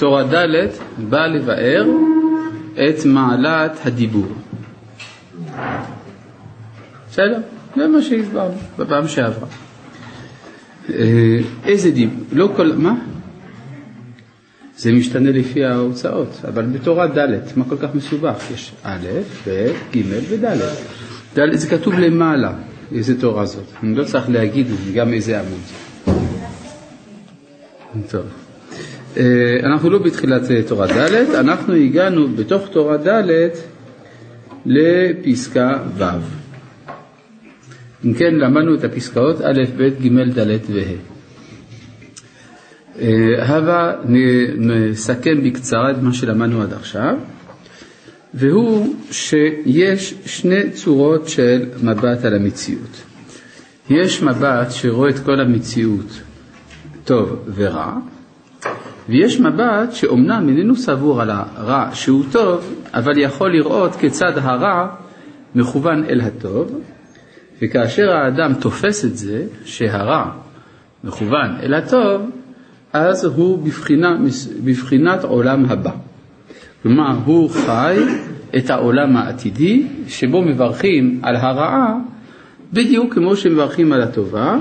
תורה ד' באה לבאר את מעלת הדיבור. בסדר? זה מה שהסברנו בפעם שעברה. אה, איזה דיבור? לא כל... מה? זה משתנה לפי ההוצאות, אבל בתורה ד', מה כל כך מסובך? יש א', ב', ג' וד'. ד' זה כתוב למעלה, איזה תורה זאת. אני לא צריך להגיד גם איזה עמוד. טוב. אה, אנחנו לא בתחילת אה, תורה ד', אנחנו הגענו בתוך תורה ד' לפסקה ו'. אם כן, למדנו את הפסקאות א', ב', ג', ד' וה'. אה, הבה נסכם בקצרה את מה שלמדנו עד עכשיו, והוא שיש שני צורות של מבט על המציאות. יש מבט שרואה את כל המציאות טוב ורע, ויש מבט שאומנם איננו סבור על הרע שהוא טוב, אבל יכול לראות כיצד הרע מכוון אל הטוב, וכאשר האדם תופס את זה, שהרע מכוון אל הטוב, אז הוא בבחינה, בבחינת עולם הבא. כלומר, הוא חי את העולם העתידי, שבו מברכים על הרעה בדיוק כמו שמברכים על הטובה,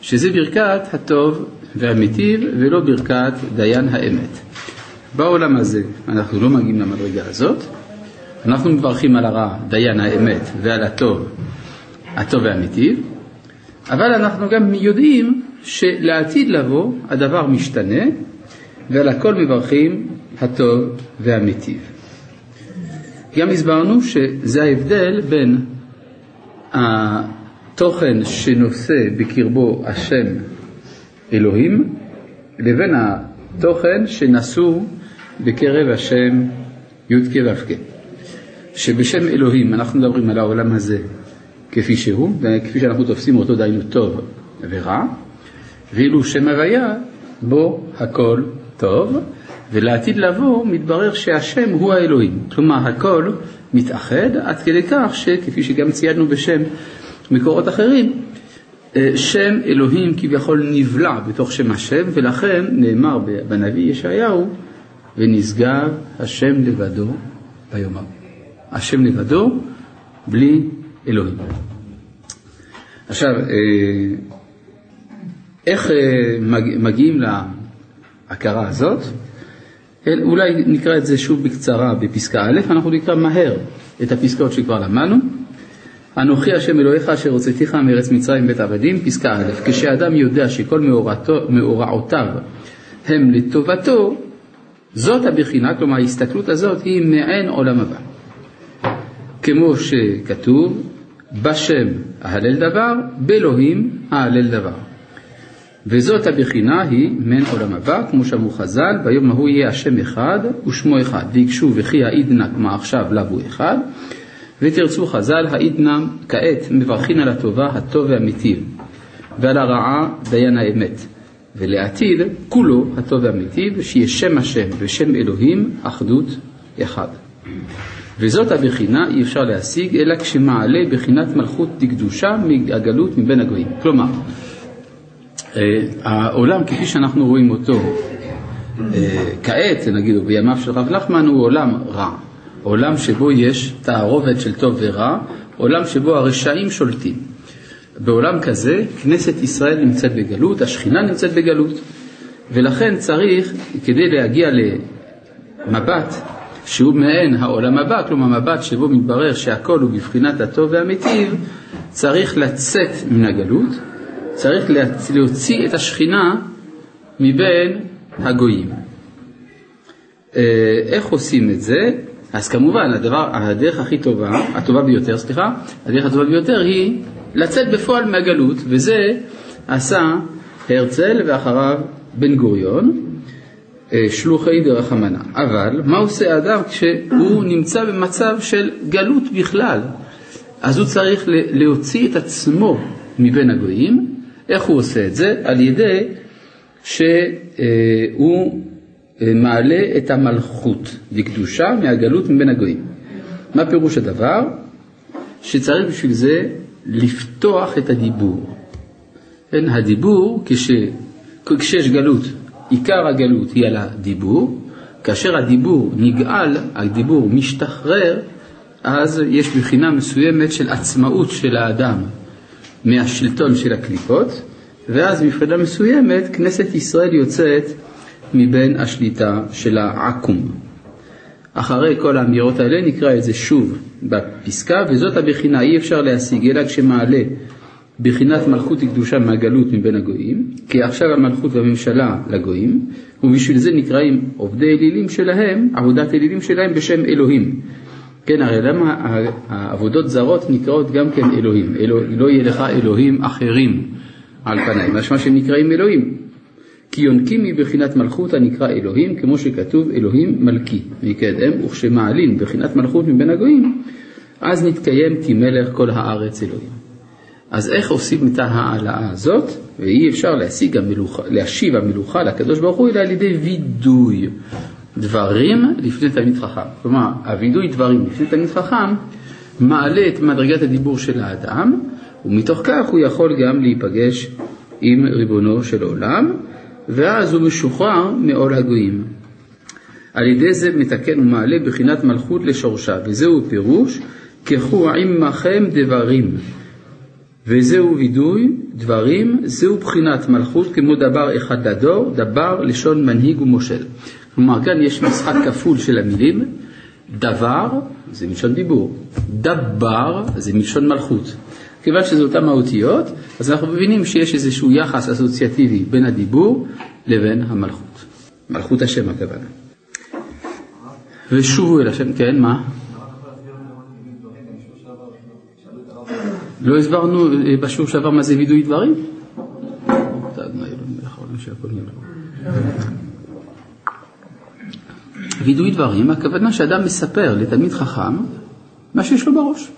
שזה ברכת הטוב והמיטיב ולא ברכת דיין האמת. בעולם הזה אנחנו לא מגיעים למדרגה הזאת, אנחנו מברכים על הרע דיין האמת ועל הטוב, הטוב והמיטיב, אבל אנחנו גם יודעים שלעתיד לבוא הדבר משתנה ועל הכל מברכים הטוב והמיטיב. גם הסברנו שזה ההבדל בין התוכן שנושא בקרבו השם אלוהים לבין התוכן שנשאו בקרב השם י"ק ו"ק. שבשם אלוהים אנחנו מדברים על העולם הזה כפי שהוא, כפי שאנחנו תופסים אותו דהיינו טוב ורע, ואילו שם הוויה בו הכל טוב, ולעתיד לבוא מתברר שהשם הוא האלוהים. כלומר הכל מתאחד עד כדי כך שכפי שגם ציידנו בשם מקורות אחרים, שם אלוהים כביכול נבלע בתוך שם השם, ולכן נאמר בנביא ישעיהו, ונשגב השם לבדו ביומם. השם לבדו בלי אלוהים. עכשיו, אה, איך אה, מגיעים להכרה הזאת? אולי נקרא את זה שוב בקצרה בפסקה א', אנחנו נקרא מהר את הפסקאות שכבר למדנו. אנוכי השם אלוהיך אשר הוצאתיך מארץ מצרים בית עבדים, פסקה א', כשאדם יודע שכל מאורעותיו הם לטובתו, זאת הבחינה, כלומר ההסתכלות הזאת היא מעין עולם הבא. כמו שכתוב, בשם אהלל דבר, באלוהים אהלל דבר. וזאת הבחינה היא מן עולם הבא, כמו שאמרו חז"ל, ביום ההוא יהיה השם אחד ושמו אחד, ויקשו וכי העידנא כמה עכשיו הוא אחד, ותרצו חז"ל, העידנא כעת מברכין על הטובה, הטוב והמיטיב, ועל הרעה דיין האמת, ולעתיד כולו הטוב והמיטיב, שיהיה שם השם ושם אלוהים אחדות אחד. וזאת הבחינה אי אפשר להשיג אלא כשמעלה בחינת מלכות דקדושה מהגלות מבין הגויים. כלומר, אה, העולם כפי שאנחנו רואים אותו אה, כעת, נגיד, בימיו של רב נחמן, הוא עולם רע. עולם שבו יש תערובת של טוב ורע, עולם שבו הרשעים שולטים. בעולם כזה, כנסת ישראל נמצאת בגלות, השכינה נמצאת בגלות, ולכן צריך, כדי להגיע למבט שהוא מעין העולם הבא, כלומר מבט שבו מתברר שהכל הוא בבחינת הטוב והמיטיב, צריך לצאת מן הגלות, צריך להוציא את השכינה מבין הגויים. אה, איך עושים את זה? אז כמובן, הדבר, הדרך הכי טובה, הטובה ביותר, סליחה, הדרך הטובה ביותר היא לצאת בפועל מהגלות, וזה עשה הרצל ואחריו בן גוריון, אה, שלוחי דרחמנה. אבל מה עושה האדם כשהוא נמצא במצב של גלות בכלל? אז הוא צריך להוציא את עצמו מבין הגויים, איך הוא עושה את זה? על ידי שהוא אה, מעלה את המלכות לקדושה מהגלות מבין הגויים. מה פירוש הדבר? שצריך בשביל זה לפתוח את הדיבור. כן, הדיבור, כש, כשיש גלות, עיקר הגלות היא על הדיבור, כאשר הדיבור נגאל, הדיבור משתחרר, אז יש בחינה מסוימת של עצמאות של האדם מהשלטון של הקליפות, ואז מבחינה מסוימת כנסת ישראל יוצאת מבין השליטה של העכו"ם. אחרי כל האמירות האלה נקרא את זה שוב בפסקה, וזאת הבחינה, אי אפשר להשיג אלא כשמעלה בחינת מלכות וקדושה מהגלות מבין הגויים, כי עכשיו המלכות והממשלה לגויים, ובשביל זה נקראים עובדי אלילים שלהם, עבודת אלילים שלהם בשם אלוהים. כן, הרי למה העבודות זרות נקראות גם כן אלוהים? אלוה, לא יהיה לך אלוהים אחרים על פניי, משמע שהם נקראים אלוהים. כי יונקים מבחינת מלכות הנקרא אלוהים, כמו שכתוב אלוהים מלכי מקדם, וכשמעלין בחינת מלכות מבין הגויים, אז נתקיים כי מלך כל הארץ אלוהים. אז איך עושים את ההעלאה הזאת? ואי אפשר להשיג המלוכה, להשיב המלוכה לקדוש ברוך הוא אלא על ידי וידוי דברים לפני תלמיד חכם. כלומר, הווידוי דברים לפני תלמיד חכם מעלה את מדרגת הדיבור של האדם, ומתוך כך הוא יכול גם להיפגש עם ריבונו של עולם, ואז הוא משוחרר מעול הגויים. על ידי זה מתקן ומעלה בחינת מלכות לשורשה, וזהו פירוש, ככו עמכם דברים. וזהו וידוי, דברים, זהו בחינת מלכות כמו דבר אחד לדור, דבר לשון מנהיג ומושל. כלומר, כאן יש משחק כפול של המילים, דבר זה מלשון דיבור, דבר זה מלשון מלכות. כיוון שזה אותן מהותיות, אז אנחנו מבינים שיש איזשהו יחס אסוציאטיבי בין הדיבור לבין המלכות. מלכות השם הכוונה. ושובו אל השם, כן, מה? לא הסברנו אה, בשיעור שעבר מה זה וידוי דברים? וידוי דברים, הכוונה שאדם מספר לתלמיד חכם מה שיש לו בראש.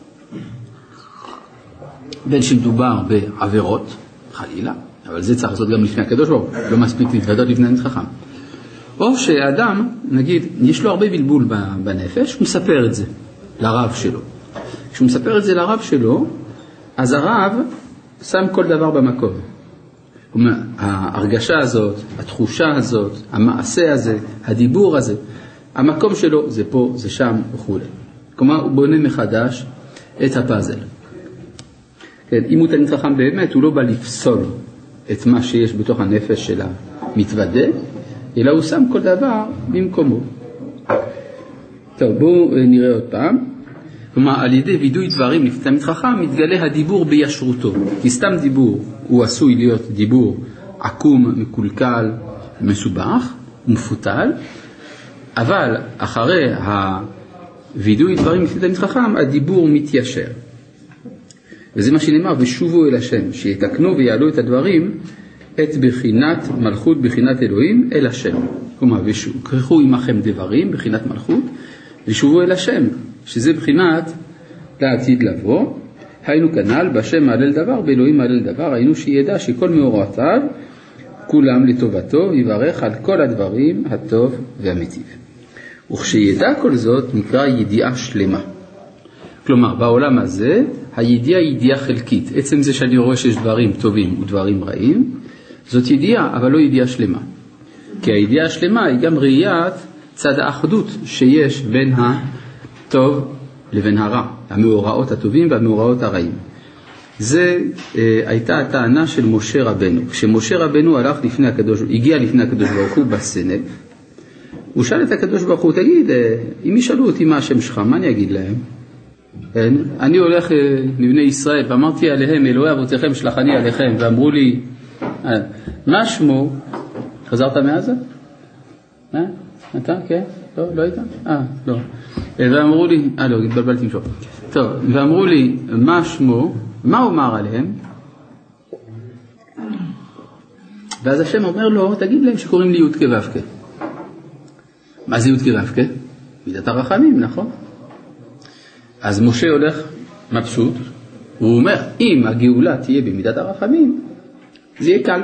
בין שמדובר בעבירות, חלילה, אבל זה צריך לעשות גם לפני הקדוש ברוך הוא, לא מספיק להתוודות לפני תלמיד חכם. או שאדם, נגיד, יש לו הרבה בלבול בנפש, הוא מספר את זה לרב שלו. כשהוא מספר את זה לרב שלו, אז הרב שם כל דבר במקום. ההרגשה הזאת, התחושה הזאת, המעשה הזה, הדיבור הזה, המקום שלו זה פה, זה שם וכו'. כלומר, הוא בונה מחדש את הפאזל. כן, אם הוא תלמיד חכם באמת, הוא לא בא לפסול את מה שיש בתוך הנפש של המתוודה, אלא הוא שם כל דבר במקומו. טוב, בואו נראה עוד פעם. כלומר, על ידי וידוי דברים לפני תלמיד חכם מתגלה הדיבור בישרותו. כי סתם דיבור הוא עשוי להיות דיבור עקום, מקולקל, מסובך, מפותל, אבל אחרי הווידוי דברים לפני תלמיד חכם, הדיבור מתיישר. וזה מה שנאמר, ושובו אל השם, שיתקנו ויעלו את הדברים, את בחינת מלכות, בחינת אלוהים, אל השם. כלומר, וקחו עמכם דברים, בחינת מלכות, ושובו אל השם, שזה בחינת לעתיד לבוא, היינו כנ"ל, בהשם מעלה לדבר, באלוהים מעלה לדבר, היינו שידע שכל מאורעותיו כולם לטובתו, ויברך על כל הדברים הטוב והמיטיב. וכשידע כל זאת נקרא ידיעה שלמה. כלומר, בעולם הזה הידיעה היא ידיעה חלקית. עצם זה שאני רואה שיש דברים טובים ודברים רעים, זאת ידיעה, אבל לא ידיעה שלמה. כי הידיעה השלמה היא גם ראיית צד האחדות שיש בין הטוב לבין הרע, המאורעות הטובים והמאורעות הרעים. זה אה, הייתה הטענה של משה רבנו. כשמשה רבנו הלך לפני הקדוש, הגיע לפני הקדוש ברוך הוא בסנט, הוא שאל את הקדוש ברוך הוא, תגיד, אה, אם ישאלו אותי מה השם שלך, מה אני אגיד להם? כן? אני הולך לבני אה, ישראל ואמרתי עליהם, אלוהי אבותיכם שלחני עליכם, ואמרו לי, אה, מה שמו? חזרת מעזה? מה? אתה? כן? לא, לא היית? אה, לא. אה, ואמרו לי, אה לא, התבלבלתי שור. טוב, ואמרו לי, מה שמו? מה הוא אמר עליהם? ואז השם אומר לו, תגיד להם שקוראים לי י"ק ו"ק. מה זה י"ק ו"ק? מידת הרחמים, נכון? אז משה הולך מבסוט, הוא אומר, אם הגאולה תהיה במידת הרחמים, זה יהיה קל.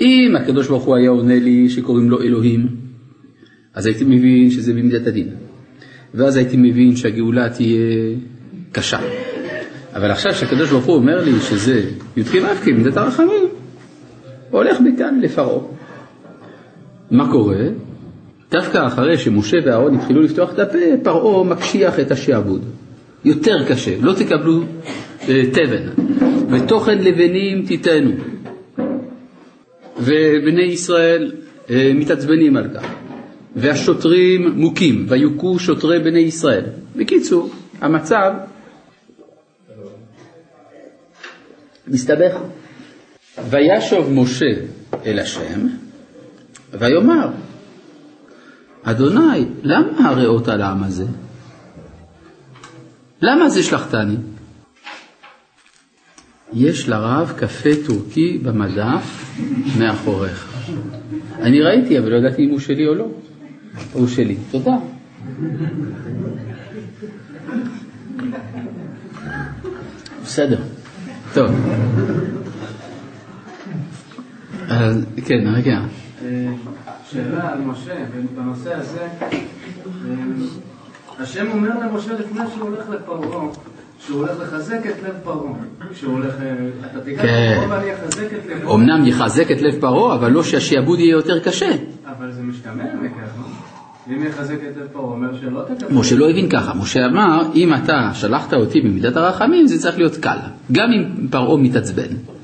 אם הקדוש ברוך הוא היה עונה לי שקוראים לו אלוהים, אז הייתי מבין שזה במידת הדין. ואז הייתי מבין שהגאולה תהיה קשה. אבל עכשיו שהקדוש ברוך הוא אומר לי שזה י"ק ו"ק במידת הרחמים, הולך מכאן לפרעה. מה קורה? דווקא אחרי שמשה ואהרון התחילו לפתוח את הפה, פרעה מקשיח את השעבוד. יותר קשה, לא תקבלו אה, תבן, ותוכן לבנים תיתנו. ובני ישראל אה, מתעצבנים על כך, והשוטרים מוכים, ויוכו שוטרי בני ישראל. בקיצור, המצב מסתבך. וישוב משה אל השם, ויאמר, אדוני, למה הרעות על העם הזה? למה זה שלחתני? יש לרב קפה טורקי במדף מאחוריך. אני ראיתי, אבל לא ידעתי אם הוא שלי או לא. הוא שלי. תודה. בסדר. טוב. אז כן, רגע. שאלה על משה, בנושא הזה, השם אומר למשה לפני שהוא הולך לפרעה, שהוא הולך לחזק את לב פרעה. שהוא הולך, אתה תיגע כן. לפרעה ואני אחזק את לבו. אמנם יחזק את לב פרעה, אבל לא שהשעבוד יהיה יותר קשה. אבל זה משתמע מכך, לא? אם יחזק את לב פרעה, אומר שלא תקבל. משה לא הבין ככה, משה אמר, אם אתה שלחת אותי במידת הרחמים, זה צריך להיות קל, גם אם פרעה מתעצבן.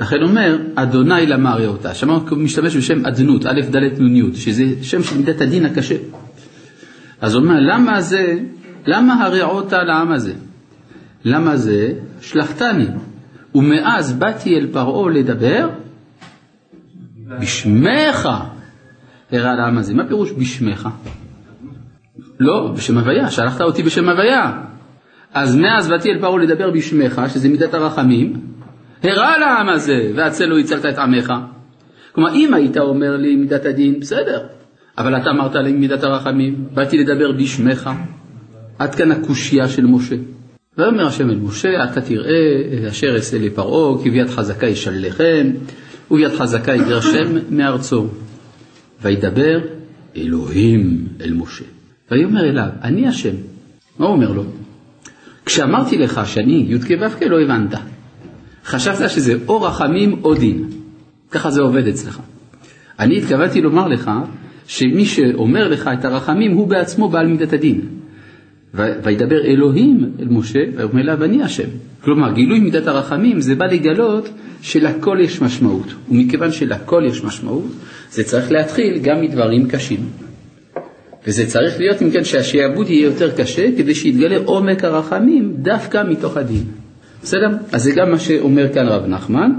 לכן אומר, אדוני למה ראה אותה. שם הוא משתמש בשם אדנות, א' ד' נ' י', שזה שם של מידת הדין הקשה. אז הוא אומר, למה זה, למה הרעות לעם הזה? למה זה? שלחתני. ומאז באתי אל פרעה לדבר בשמך הראה לעם הזה. מה פירוש בשמך? לא, בשם הוויה, שלחת אותי בשם הוויה. אז מאז באתי אל פרעה לדבר בשמך, שזה מידת הרחמים, הראה לעם הזה, והצלו הצלת את עמך. כלומר, אם היית אומר לי מידת הדין, בסדר, אבל אתה אמרת לי מידת הרחמים, באתי לדבר בשמך. עד כאן הקושייה של משה. ויאמר השם אל משה, אתה תראה אשר אעשה לפרעה, כי ביד חזקה ישלחם, וביד חזקה יגרשם מארצו. וידבר אלוהים אל משה. ויאמר אליו, אני השם. מה הוא אומר לו? כשאמרתי לך שאני י"ק ו"ק לא הבנת. חשבת שזה או רחמים או דין. ככה זה עובד אצלך. אני התכוונתי לומר לך שמי שאומר לך את הרחמים הוא בעצמו בעל מידת הדין. וידבר אלוהים אל משה, ויאמר אליו אני השם. כלומר, גילוי מידת הרחמים זה בא לגלות שלכל יש משמעות. ומכיוון שלכל יש משמעות, זה צריך להתחיל גם מדברים קשים. וזה צריך להיות, אם כן, שהשעבוד יהיה יותר קשה, כדי שיתגלה עומק הרחמים דווקא מתוך הדין. בסדר? אז זה גם מה שאומר כאן רב נחמן,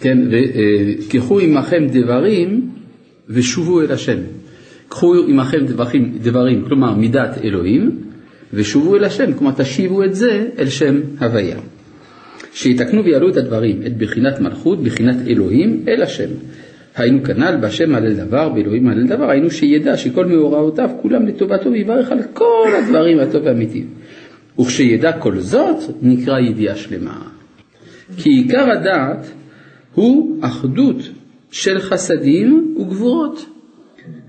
כן, וקחו עמכם דברים ושובו אל השם. קחו עמכם דברים, דברים, כלומר מידת אלוהים, ושובו אל השם, כלומר תשיבו את זה אל שם הוויה. שיתקנו ויעלו את הדברים, את בחינת מלכות, בחינת אלוהים, אל השם. היינו כנ"ל, בהשם מעלה דבר, באלוהים מעלה דבר, היינו שידע שכל מאורעותיו כולם לטובתו ויברך על כל הדברים הטוב והאמיתיים. וכשידע כל זאת, נקרא ידיעה שלמה. כי עיקר הדעת הוא אחדות של חסדים וגבורות.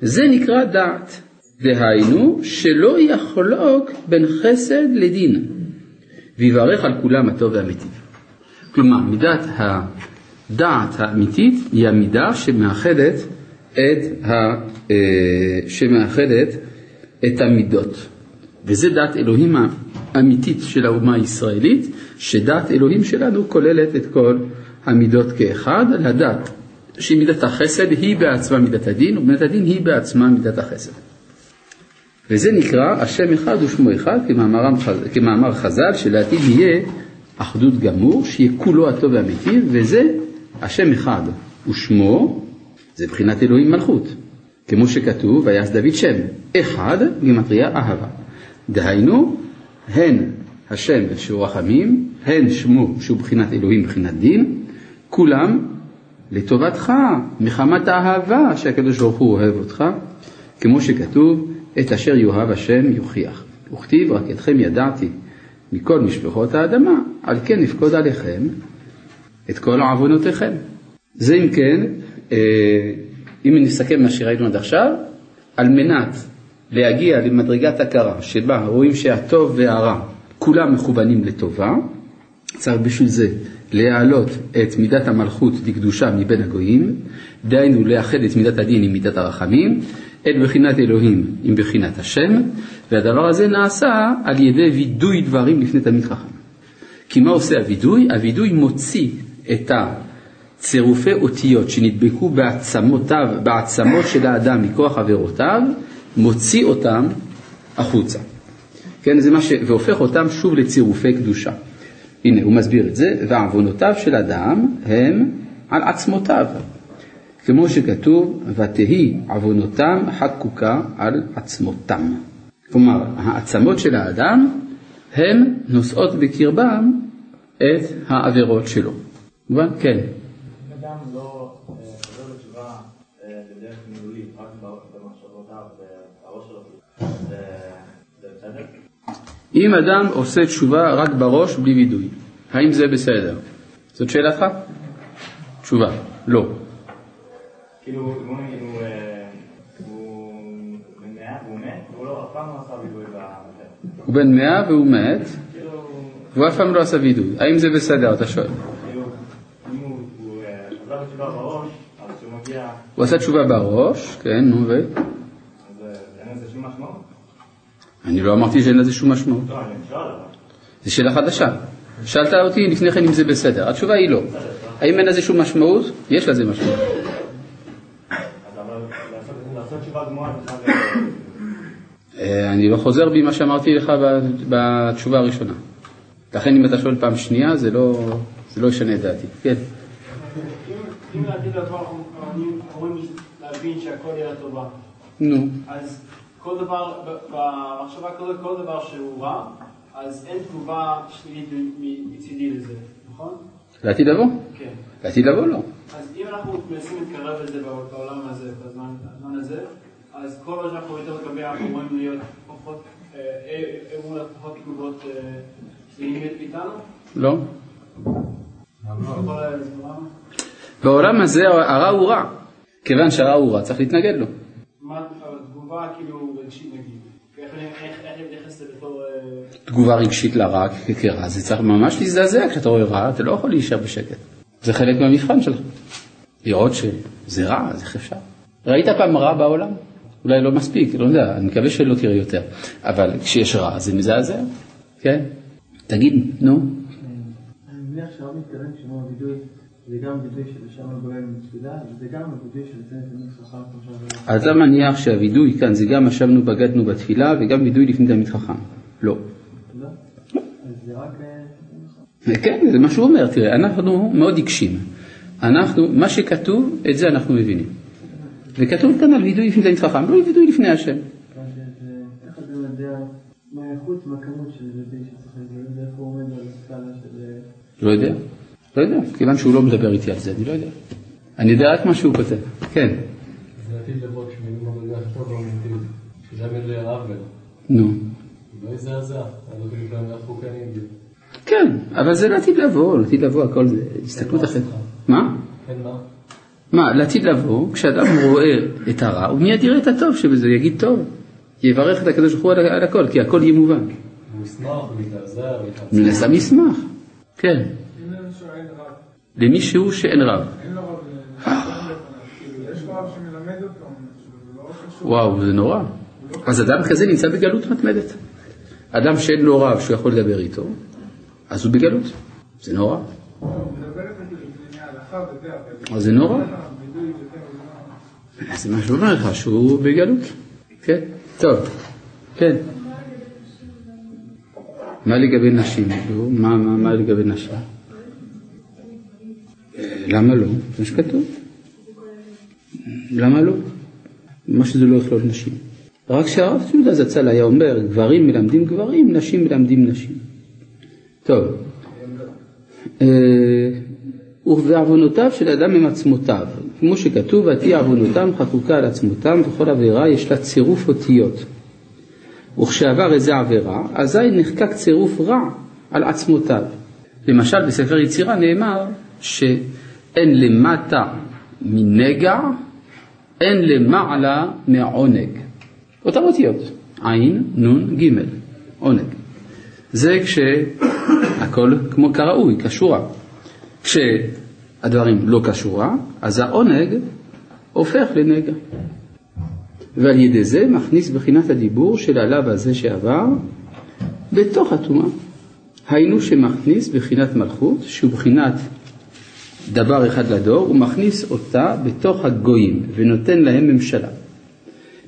זה נקרא דעת. דהיינו, שלא יחלוק בין חסד לדין, ויברך על כולם הטוב והמיטיב. כלומר, מידת הדעת האמיתית היא המידה שמאחדת את, ה, אה, שמאחדת את המידות. וזה דעת אלוהים האמיתית של האומה הישראלית, שדעת אלוהים שלנו כוללת את כל המידות כאחד, לדעת שמידת החסד היא בעצמה מידת הדין, ומידת הדין היא בעצמה מידת החסד. וזה נקרא השם אחד ושמו אחד, כמאמר, כמאמר חז"ל, שלעתיד יהיה אחדות גמור, שיהיה כולו הטוב והאמיתי, וזה השם אחד ושמו, זה בחינת אלוהים מלכות. כמו שכתוב, ויעש דוד שם, אחד גימטריה אהבה. דהיינו, הן השם שהוא רחמים, הן שמו שהוא בחינת אלוהים, בחינת דין, כולם לטובתך, מחמת האהבה שהקדוש ברוך הוא אוהב אותך, כמו שכתוב, את אשר יאהב השם יוכיח. וכתיב רק אתכם ידעתי מכל משפחות האדמה, על כן נפקוד עליכם את כל עוונותיכם. זה אם כן, אה, אם נסכם מה שראינו עד עכשיו, על מנת להגיע למדרגת הכרה שבה רואים שהטוב והרע כולם מכוונים לטובה, צריך בשביל זה להעלות את מידת המלכות לקדושה מבין הגויים, דהיינו לאחד את מידת הדין עם מידת הרחמים, את בחינת אלוהים עם בחינת השם, והדבר הזה נעשה על ידי וידוי דברים לפני תלמיד חכם. כי מה עושה הווידוי? הווידוי מוציא את הצירופי אותיות שנדבקו בעצמותיו, בעצמות של האדם מכוח עבירותיו, מוציא אותם החוצה. כן, זה מה ש... והופך אותם שוב לצירופי קדושה. הנה, הוא מסביר את זה, ועוונותיו של אדם הם על עצמותיו. כמו שכתוב, ותהי עוונותם חקוקה על עצמותם. כלומר, העצמות של האדם הן נושאות בקרבם את העבירות שלו. מובן? כן. רק במחשבותיו, בראש שלו, זה בסדר? אם אדם עושה תשובה רק בראש בלי וידוי, האם זה בסדר? זאת שאלתך? תשובה, לא. כאילו, בוא נגיד, הוא בן מאה והוא מת, הוא לא, אף פעם לא עשה וידוי בזה. הוא בן מאה והוא מת, כאילו, והוא אף פעם לא עשה וידוי. האם זה בסדר, אתה שואל? כאילו, אם הוא הוא, אה, חזר בתשובה בראש, אז כשהוא מגיע, הוא עשה תשובה בראש, כן, נו ו... אז אה, אין לזה שום משמעות? אני לא אמרתי שאין לזה שום משמעות. לא. זו שאלה חדשה. שאלת אותי לפני כן אם זה בסדר, התשובה היא לא. האם אין לזה שום משמעות? יש לזה משמעות. אה, אני לא חוזר בי מה שאמרתי לך בתשובה הראשונה. לכן אם אתה שואל פעם שנייה זה לא, זה לא ישנה את דעתי. כן. אם- לעתיד לבוא אנחנו אומרים להבין שהכל יהיה לטובה, נו. אז כל דבר, במחשבה כזאת, כל דבר שהוא רע, אז אין תגובה שלילית מצידי לזה, נכון? לעתיד לבוא? כן. לעתיד לבוא לא. אז אם אנחנו מנסים להתקרב לזה בעולם הזה, בזמן הזה, אז כל עוד שאנחנו יותר מתקרבים, אנחנו אמורים להיות פחות, אה, אה, אמורים להיות פחות תגובות אה, שליליות איתנו? לא. בעולם הזה הרע הוא רע. כיוון שהרע הוא רע צריך להתנגד לו. מה התגובה כאילו רגשית נגיד? אה, תגובה רגשית לרע כרע, זה צריך ממש להזדעזע כשאתה רואה רע, אתה לא יכול להישאר בשקט. זה חלק מהמבחן שלך. לראות שזה רע, אז איך אפשר? ראית פעם רע בעולם? אולי לא מספיק, לא יודע, אני מקווה שלא תראה יותר. אבל כשיש רע זה מזעזע, כן? תגיד, נו. אני מניח שהרב מתכוון כשאומר וידוי, זה גם וידוי שלשם הגויים בתפילה, וזה גם הווידוי של תלמיד חכם כמו שאמר. אתה מניח שהווידוי כאן זה גם ישבנו בגדנו בתפילה וגם וידוי לפני תלמיד חכם. לא. לא? אז זה רק... אה, כן, זה מה שהוא אומר, תראה, אנחנו מאוד עיקשים. אנחנו, מה שכתוב, את זה אנחנו מבינים. וכתוב כאן על וידוי לפני תלמיד חכם, לא על וידוי לפני השם. שזה- איך אדם יודע מה האיכות מהכמות של וידוי שצריך להגיד, ואיפה הוא עומד על הסקאלה של... אה, לא יודע, לא יודע, כיוון שהוא לא מדבר איתי על זה, אני לא יודע. אני יודע רק מה שהוא כותב, כן, נו. לא לא איך הוא כן. כן, אבל זה לעתיד לבוא, לעתיד לבוא, הכל זה הסתכלות אחרת. מה? כן, מה? מה, לעתיד לבוא, כשאדם רואה את הרע, הוא מיד יראה את הטוב שבזה, יגיד טוב. יברך את הקדוש ברוך הוא על הכל, כי הכל יהיה מובן. הוא ישמח, הוא יתעזר, הוא. מן הסתם ישמח, כן. אם למישהו אין רב, למישהו שאין רב. אין לו רב, אה, יש לו רב שמלמד אותו, זה לא קשור. וואו, זה נורא. אז אדם כזה נמצא בגלות מתמדת. אדם שאין לו רב שהוא יכול לדבר איתו, אז הוא בגלות. זה נורא. אז זה נורא. וזה, הוא לא- זה מה שאומר לך, שהוא בגלות. כן, טוב, כן. מה לגבי נשים? נו, מה, מה, מה לגבי נשים? למה לא? זה מה שכתוב. למה לא? מה שזה לא יכלול נשים. רק שהרב יהודה זצ"ל היה אומר, גברים מלמדים גברים, נשים מלמדים נשים. טוב. אה, ובעוונותיו של אדם הם עצמותיו, כמו שכתוב, ותהי עוונותם חקוקה על עצמותם, וכל עבירה יש לה צירוף אותיות. וכשעבר איזה עבירה, אזי נחקק צירוף רע על עצמותיו. למשל בספר יצירה נאמר שאין למטה מנגע, אין למעלה מעונג. אותם אותיות, עין, נון, ג', עונג. זה כשהכל כמו כראוי, כשורה. כשהדברים לא כשורה, אז העונג הופך לנגע. ועל ידי זה מכניס בחינת הדיבור של הלאו הזה שעבר בתוך הטומאה. היינו שמכניס בחינת מלכות, שהוא בחינת דבר אחד לדור, הוא מכניס אותה בתוך הגויים ונותן להם ממשלה.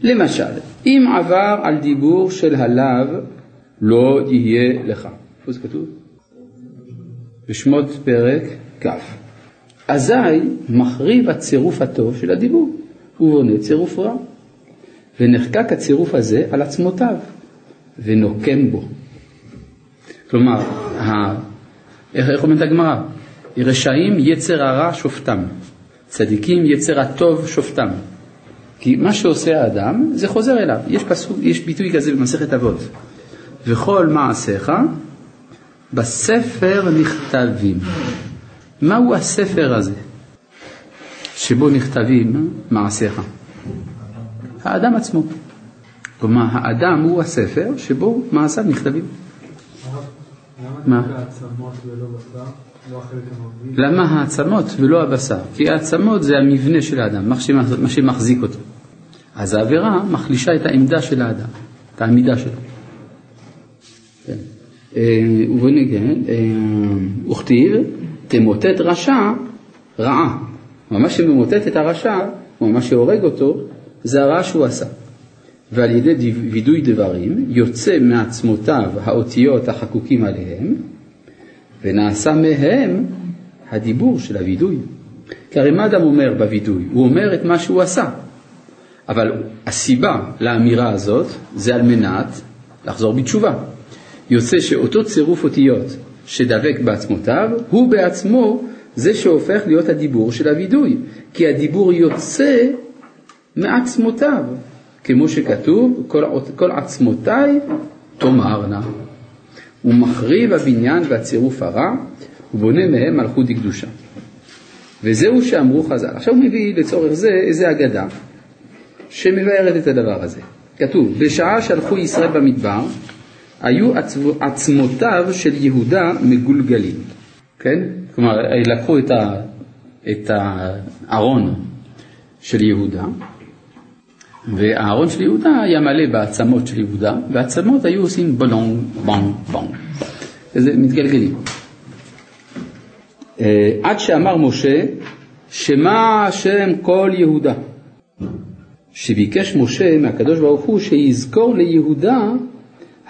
למשל, אם עבר על דיבור של הלאו, לא יהיה לך. איפה זה כתוב? בשמות פרק כ'. אזי מחריב הצירוף הטוב של הדיבור, ובונה צירוף רע. ונחקק הצירוף הזה על עצמותיו, ונוקם בו. כלומר, ה... איך, איך אומרת הגמרא? רשעים יצר הרע שופטם, צדיקים יצר הטוב שופטם. כי מה שעושה האדם, זה חוזר אליו. יש, פסוק, יש ביטוי כזה במסכת אבות. וכל מעשיך בספר נכתבים. מהו הספר הזה שבו נכתבים מעשיך? האדם עצמו. כלומר, האדם הוא הספר שבו מעשיו נכתבים. מה? למה העצמות ולא הבשר? כי העצמות זה המבנה של האדם, מה שמחזיק אותו. אז העבירה מחלישה את העמדה של האדם, את העמידה שלו. כן. אה, אה, וכתיב, תמוטט רשע רעה. מה שממוטט את הרשע, או מה שהורג אותו, זה הרע שהוא עשה. ועל ידי וידוי דברים יוצא מעצמותיו האותיות החקוקים עליהם, ונעשה מהם הדיבור של הווידוי. כי הרי מה אדם אומר בווידוי? הוא אומר את מה שהוא עשה. אבל הסיבה לאמירה הזאת זה על מנת לחזור בתשובה. יוצא שאותו צירוף אותיות שדבק בעצמותיו, הוא בעצמו זה שהופך להיות הדיבור של הווידוי. כי הדיבור יוצא מעצמותיו, כמו שכתוב, כל, כל עצמותיי תאמרנה. הוא מחריב הבניין והצירוף הרע, ובונה מהם מלכות דקדושה. וזהו שאמרו חז"ל. עכשיו הוא מביא לצורך זה איזה אגדה שמבארת את הדבר הזה. כתוב, בשעה שהלכו ישראל במדבר, היו עצמותיו של יהודה מגולגלים, כן? כלומר, לקחו את, ה, את הארון של יהודה, והארון של יהודה היה מלא בעצמות של יהודה, והעצמות היו עושים בלונג, בונג, בונג. וזה מתגלגלים. אה, עד שאמר משה, שמע השם כל יהודה. שביקש משה מהקדוש ברוך הוא שיזכור ליהודה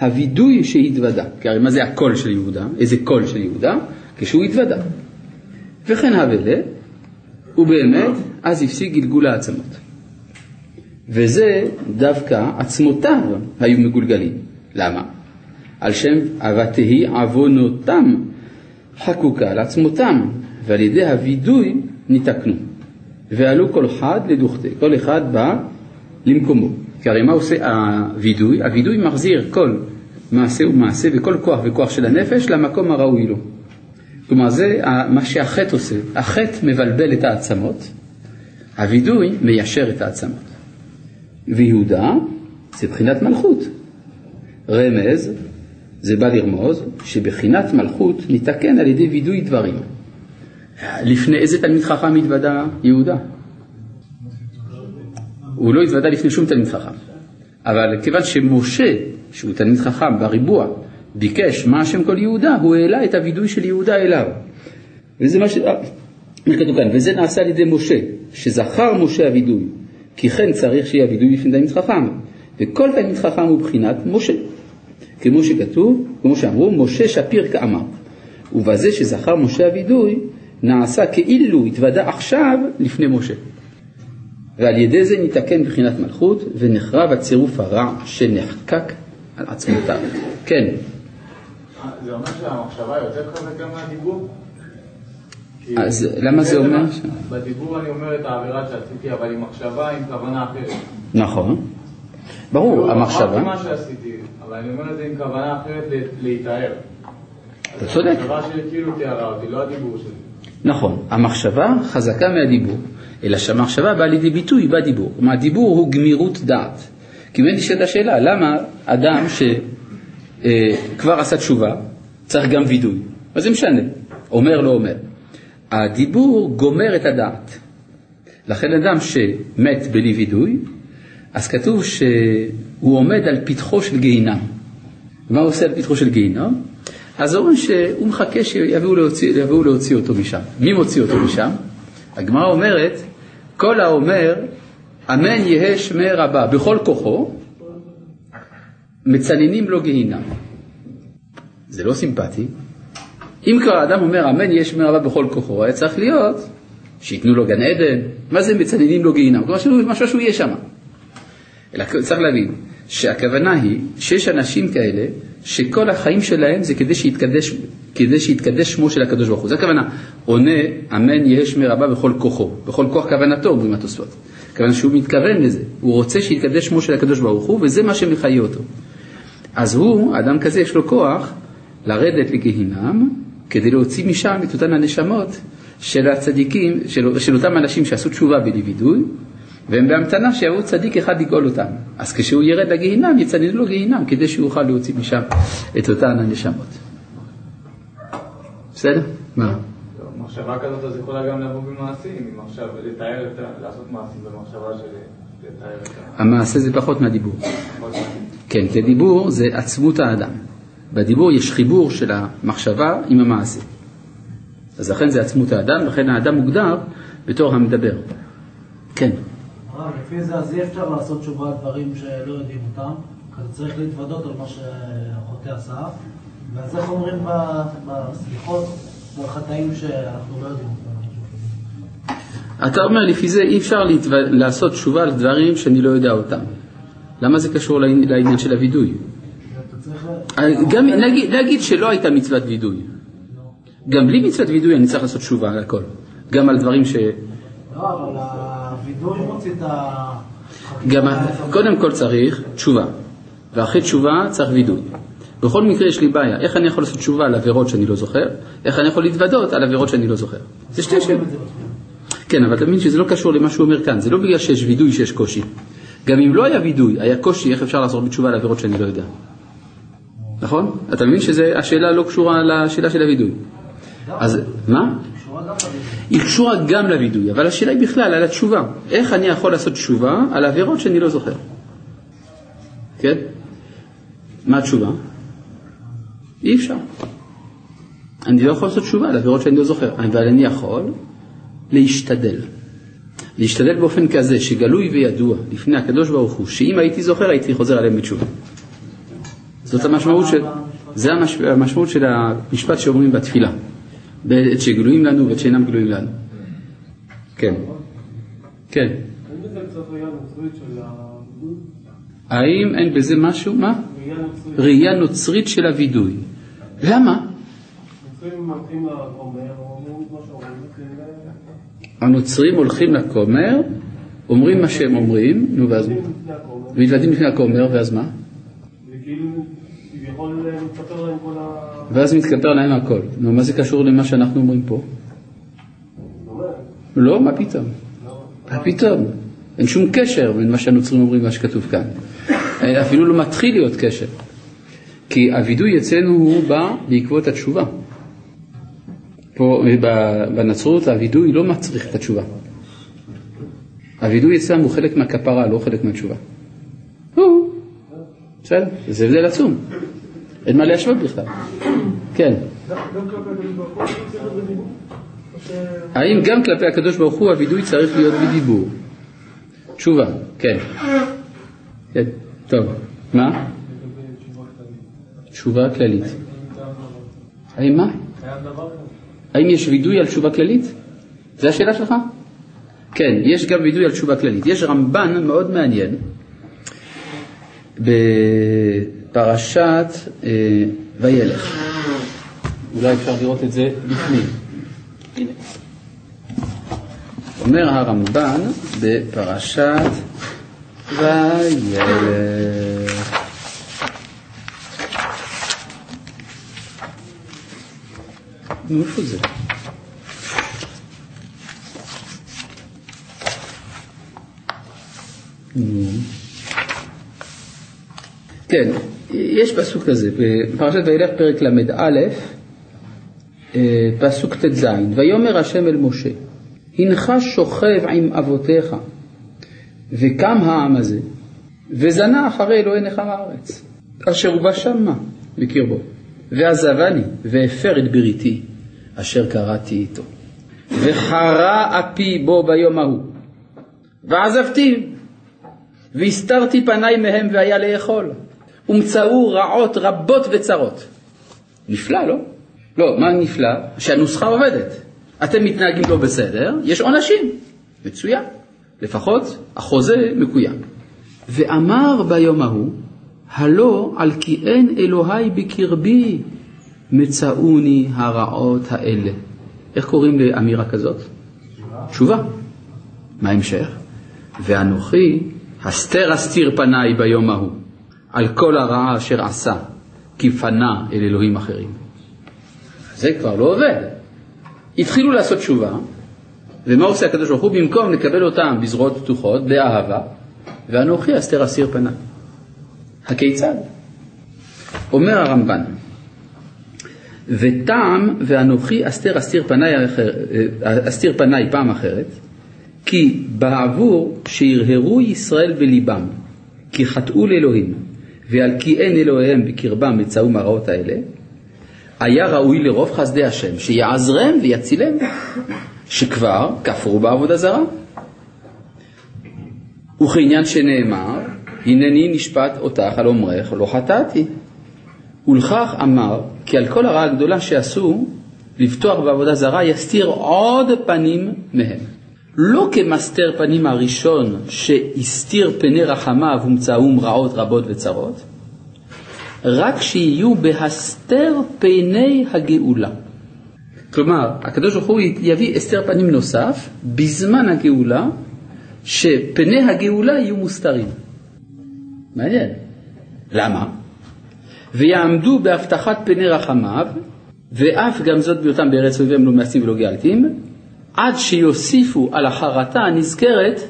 הווידוי שהתוודה. כי הרי מה זה הקול של יהודה? איזה קול של יהודה? כשהוא התוודה. וכן הבלה, ובאמת, אז הפסיק גלגול העצמות. וזה דווקא עצמותיו היו מגולגלים. למה? על שם אבתהי עוונותם חקוקה על עצמותם, ועל ידי הווידוי ניתקנו. ועלו כל אחד לדוכתה, כל אחד בא למקומו. כי הרי מה עושה הווידוי? הווידוי מחזיר כל מעשה ומעשה וכל כוח וכוח של הנפש למקום הראוי לו. כלומר זה מה שהחטא עושה, החטא מבלבל את העצמות, הווידוי מיישר את העצמות. ויהודה זה בחינת מלכות. רמז זה בא לרמוז שבחינת מלכות ניתקן על ידי וידוי דברים. לפני איזה תלמיד חכם התוודה יהודה? הוא לא התוודה לפני שום תלמיד חכם. אבל כיוון שמשה, שהוא תלמיד חכם בריבוע, ביקש מה השם כל יהודה, הוא העלה את הווידוי של יהודה אליו. וזה מה ש... אה, כתוב כאן, וזה נעשה על ידי משה, שזכר משה הווידוי, כי כן צריך שיהיה הווידוי לפני תלמיד חכם, וכל תלמיד חכם הוא בחינת משה. כמו שכתוב, כמו שאמרו, משה שפיר כאמר. ובזה שזכר משה הווידוי, נעשה כאילו התוודה עכשיו לפני משה. ועל ידי זה ניתקן בחינת מלכות ונחרב הצירוף הרע שנחקק על עצמותיו. כן. זה אומר שהמחשבה יותר חזקה מהדיבור? אז למה זה אומר? בדיבור אני אומר את העבירה שעשיתי, אבל עם מחשבה, עם כוונה אחרת. נכון. ברור, המחשבה... אמרתי מה שעשיתי, אבל אני אומר את זה עם כוונה אחרת להיטהר. אתה צודק. המחשבה שלי כאילו תיארה אותי, לא הדיבור שלי. נכון, המחשבה חזקה מהדיבור, אלא שהמחשבה באה לידי ביטוי בדיבור. כלומר, הדיבור הוא גמירות דעת. כי באמת נשאלת השאלה, למה אדם שכבר אה, עשה תשובה, צריך גם וידוי? מה זה משנה? אומר לא אומר. הדיבור גומר את הדעת. לכן אדם שמת בלי וידוי, אז כתוב שהוא עומד על פתחו של גיהינם. ומה הוא עושה על פתחו של גיהינום? אז אומרים שהוא מחכה שיביאו להוציא, להוציא אותו משם. מי מוציא אותו משם? הגמרא אומרת, כל האומר, אמן יהא שמי רבה בכל כוחו, מצננים לו גיהינם. זה לא סימפטי. אם כבר האדם אומר אמן יהא שמי רבה בכל כוחו, היה צריך להיות שייתנו לו גן עדן. מה זה מצננים לו גיהינם? כלומר, משהו שהוא יהיה שם. אלא צריך להבין שהכוונה היא שיש אנשים כאלה שכל החיים שלהם זה כדי שיתקדש, כדי שיתקדש שמו של הקדוש ברוך הוא. זו הכוונה, עונה אמן יהא שמי רבה בכל כוחו, בכל כוח כוונתו, אומרים התוספות. כיוון שהוא מתכוון לזה, הוא רוצה שיתקדש שמו של הקדוש ברוך הוא, וזה מה שמחיה אותו. אז הוא, אדם כזה יש לו כוח לרדת לגיהינם, כדי להוציא משם את אותן הנשמות של הצדיקים, של, של אותם אנשים שעשו תשובה בלי וידוי, והם בהמתנה שיבוא צדיק אחד לגאול אותם. אז כשהוא ירד לגיהינם, יצננו לו גיהינם, כדי שהוא יוכל להוציא משם את אותן הנשמות. בסדר? מה? מחשבה כזאת אז יכולה גם לבוא במעשים, אם עכשיו לתאר את ה... לעשות מעשים במחשבה של. המעשה זה פחות מהדיבור. כן, כי דיבור זה עצמות האדם. בדיבור יש חיבור של המחשבה עם המעשה. אז לכן זה עצמות האדם, לכן האדם מוגדר בתור המדבר. כן. הרב, לפי זה אז אי אפשר לעשות תשובה על דברים שלא יודעים אותם, אז צריך להתוודות על מה שהחוטא עשה, ואז איך אומרים בסליחות, בחטאים שאנחנו לא יודעים אותם. אתה אומר, לפי זה אי אפשר להתו... לעשות תשובה על דברים שאני לא יודע אותם. למה זה קשור לעני- לעניין של הווידוי? גם נגיד, נגיד שלא הייתה מצוות וידוי. גם בלי מצוות וידוי אני צריך לעשות תשובה על הכל. גם על דברים ש... לא, אבל הווידוי מוציא את ה... גם, קודם כל צריך תשובה, ואחרי תשובה צריך וידוי. בכל מקרה יש לי בעיה, איך אני יכול לעשות תשובה על עבירות שאני לא זוכר, איך אני יכול להתוודות על עבירות שאני לא זוכר. זה שתי שאלות. כן, אבל אתה מבין שזה לא קשור למה שהוא אומר כאן, זה לא בגלל שיש וידוי שיש קושי. גם אם לא היה וידוי, היה קושי, איך אפשר לעשות בתשובה על עבירות שאני לא יודע. נכון? אתה מבין שהשאלה לא קשורה לשאלה של הווידוי. אז מה? היא קשורה גם לווידוי, אבל השאלה היא בכלל על התשובה. איך אני יכול לעשות תשובה על עבירות שאני לא זוכר? כן? מה התשובה? אי אפשר. אני לא יכול לעשות תשובה על עבירות שאני לא זוכר, אבל אני יכול להשתדל. להשתדל באופן כזה שגלוי וידוע לפני הקדוש ברוך הוא, שאם הייתי זוכר הייתי חוזר עליהם בתשובה. זאת המשמעות של, זה המש, המשמעות של המשפט שאומרים בתפילה. בעת שגלויים לנו ועת שאינם גלויים לנו. כן. כן. האם אין בזה משהו, מה? ראייה נוצרית. של הווידוי. למה? הנוצרים הולכים לכומר, אומרים מה שהם אומרים, נו ואז, הכומר, מתוודעים לפני הכומר, ואז מה? כביכול אה, מתפטר להם כל ה... ואז מתכפר להם הכל. נו, מה זה קשור למה שאנחנו אומרים פה? לא, מה פתאום? מה פתאום? אין שום קשר בין מה שהנוצרים אומרים למה שכתוב כאן. אפילו לא מתחיל להיות קשר. כי הווידוי אצלנו הוא בא בעקבות התשובה. פה ב- בנצרות הווידוי לא מצריך את התשובה. הווידוי אצלם הוא חלק מהכפרה, לא חלק מהתשובה. בסדר, זה הבדל עצום. אין מה להשוות בכלל. כן. האם גם כלפי הקדוש ברוך הוא הווידוי צריך להיות בדיבור? תשובה, כן. כן, טוב. מה? תשובה כללית. האם מה? האם יש וידוי על תשובה כללית? זו השאלה שלך? כן, יש גם וידוי על תשובה כללית. יש רמב"ן מאוד מעניין בפרשת אה, וילך. אולי אפשר לראות את זה בפנים. הנה. אומר הרמב"ן בפרשת וילך. נו, איפה זה? נו. כן, יש פסוק כזה, בפרשת וילך פרק ל"א, אה, פסוק ט"ז, ויאמר השם אל משה, הנך שוכב עם אבותיך, וקם העם הזה, וזנה אחרי אלוהי נחם הארץ, אשר הוא שמה בקרבו, ועזבני, והפר את בריתי, אשר קראתי איתו. וחרה אפי בו ביום ההוא, ועזבתי, והסתרתי פניי מהם והיה לאכול, ומצאו רעות רבות וצרות. נפלא, לא? לא, מה נפלא? שהנוסחה עובדת. אתם מתנהגים לא בסדר, יש עונשים. מצוין. לפחות החוזה מקוים. ואמר ביום ההוא, הלא על כי אין אלוהי בקרבי מצאוני הרעות האלה. איך קוראים לאמירה כזאת? תשובה. מה ההמשך? ואנוכי הסתר אסתיר פניי ביום ההוא על כל הרעה אשר עשה, כי פנה אל אלוהים אחרים. זה כבר לא עובד. התחילו לעשות תשובה, ומה עושה הקדוש ברוך הוא? במקום לקבל אותם בזרועות פתוחות, באהבה, ואנוכי אסתר אסיר פניי. הכיצד? אומר הרמב"ן, וטעם ואנוכי אסתר אסתיר פניי, אסתיר פניי פעם אחרת, כי בעבור שהרהרו ישראל בליבם, כי חטאו לאלוהים, ועל כי אין אלוהיהם בקרבם מצאו מהרעות האלה, היה ראוי לרוב חסדי השם, שיעזרם ויצילם, שכבר כפרו בעבודה זרה. וכעניין שנאמר, הנני נשפט אותך על אומרך, לא חטאתי. ולכך אמר, כי על כל הרעה הגדולה שעשו, לבטוח בעבודה זרה, יסתיר עוד פנים מהם. לא כמסתר פנים הראשון שהסתיר פני רחמיו ומצאום רעות רבות וצרות, רק שיהיו בהסתר פני הגאולה. כלומר, הקדוש ברוך הוא יביא הסתר פנים נוסף בזמן הגאולה, שפני הגאולה יהיו מוסתרים. מעניין. למה? ויעמדו בהבטחת פני רחמיו, ואף גם זאת בהיותם בארץ אויביהם לא מעשים ולא גאלתים, עד שיוסיפו על החרטה הנזכרת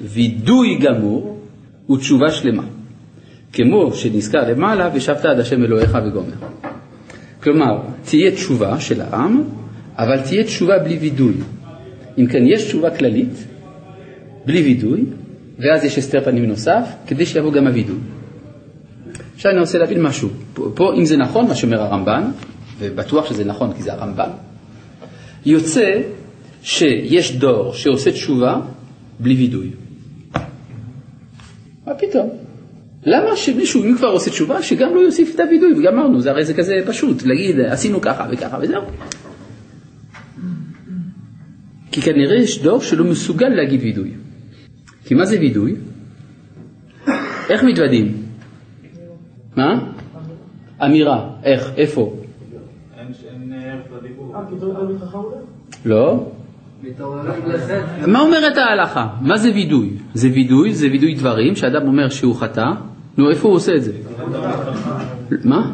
וידוי גמור ותשובה שלמה. כמו שנזכר למעלה, ושבת עד השם אלוהיך וגומר. כלומר, תהיה תשובה של העם, אבל תהיה תשובה בלי וידוי. אם כן, יש תשובה כללית, בלי וידוי, ואז יש הסתר פנים נוסף, כדי שיבוא גם הוידוי. עכשיו אני רוצה להבין משהו. פה, פה, אם זה נכון מה שאומר הרמב"ן, ובטוח שזה נכון כי זה הרמב"ן, יוצא שיש דור שעושה תשובה בלי וידוי. מה פתאום? למה שמישהו, אם כבר עושה תשובה, שגם לא יוסיף את הווידוי, וגמרנו, זה הרי זה כזה פשוט, להגיד עשינו ככה וככה וזהו. כי כנראה יש דור שלא מסוגל להגיד וידוי. כי מה זה וידוי? איך מתוודים? מה? אמירה, איך, איפה? אין ערך לדיבור. לא. מה אומרת ההלכה? מה זה וידוי? זה וידוי, זה וידוי דברים, שאדם אומר שהוא חטא, נו איפה הוא עושה את זה? מה?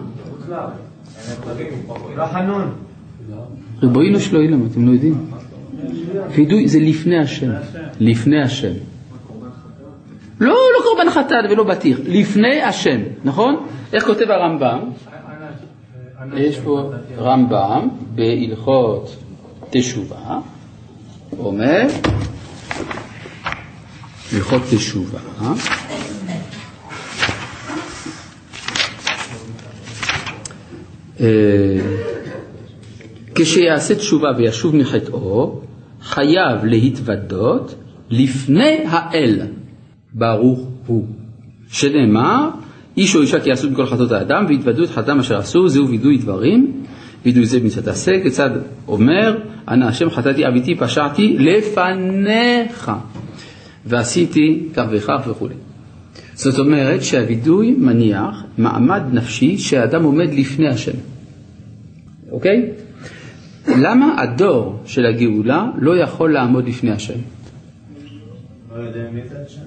ריבונו של עולם, אתם לא יודעים? וידוי זה לפני השם, לפני השם. לא, לא קורבן חטאת ולא בטיח, לפני השם, נכון? איך כותב הרמב"ם? יש פה רמב"ם בהלכות תשובה, אומר, הלכות תשובה, אה, כשיעשה תשובה וישוב מחטאו, חייב להתוודות לפני האל, ברוך הוא. שנאמר, איש או אישה כי יעשו מכל חטאות האדם והתוודו את חטאם אשר עשו, זהו וידוי דברים, וידוי זה במצוות עשה, כיצד אומר, אנא השם חטאתי אביתי פשעתי לפניך, ועשיתי כך וכך וכו'. זאת אומרת שהווידוי מניח מעמד נפשי שהאדם עומד לפני השם. אוקיי? למה הדור של הגאולה לא יכול לעמוד לפני השם? לא יודע מי זה השם.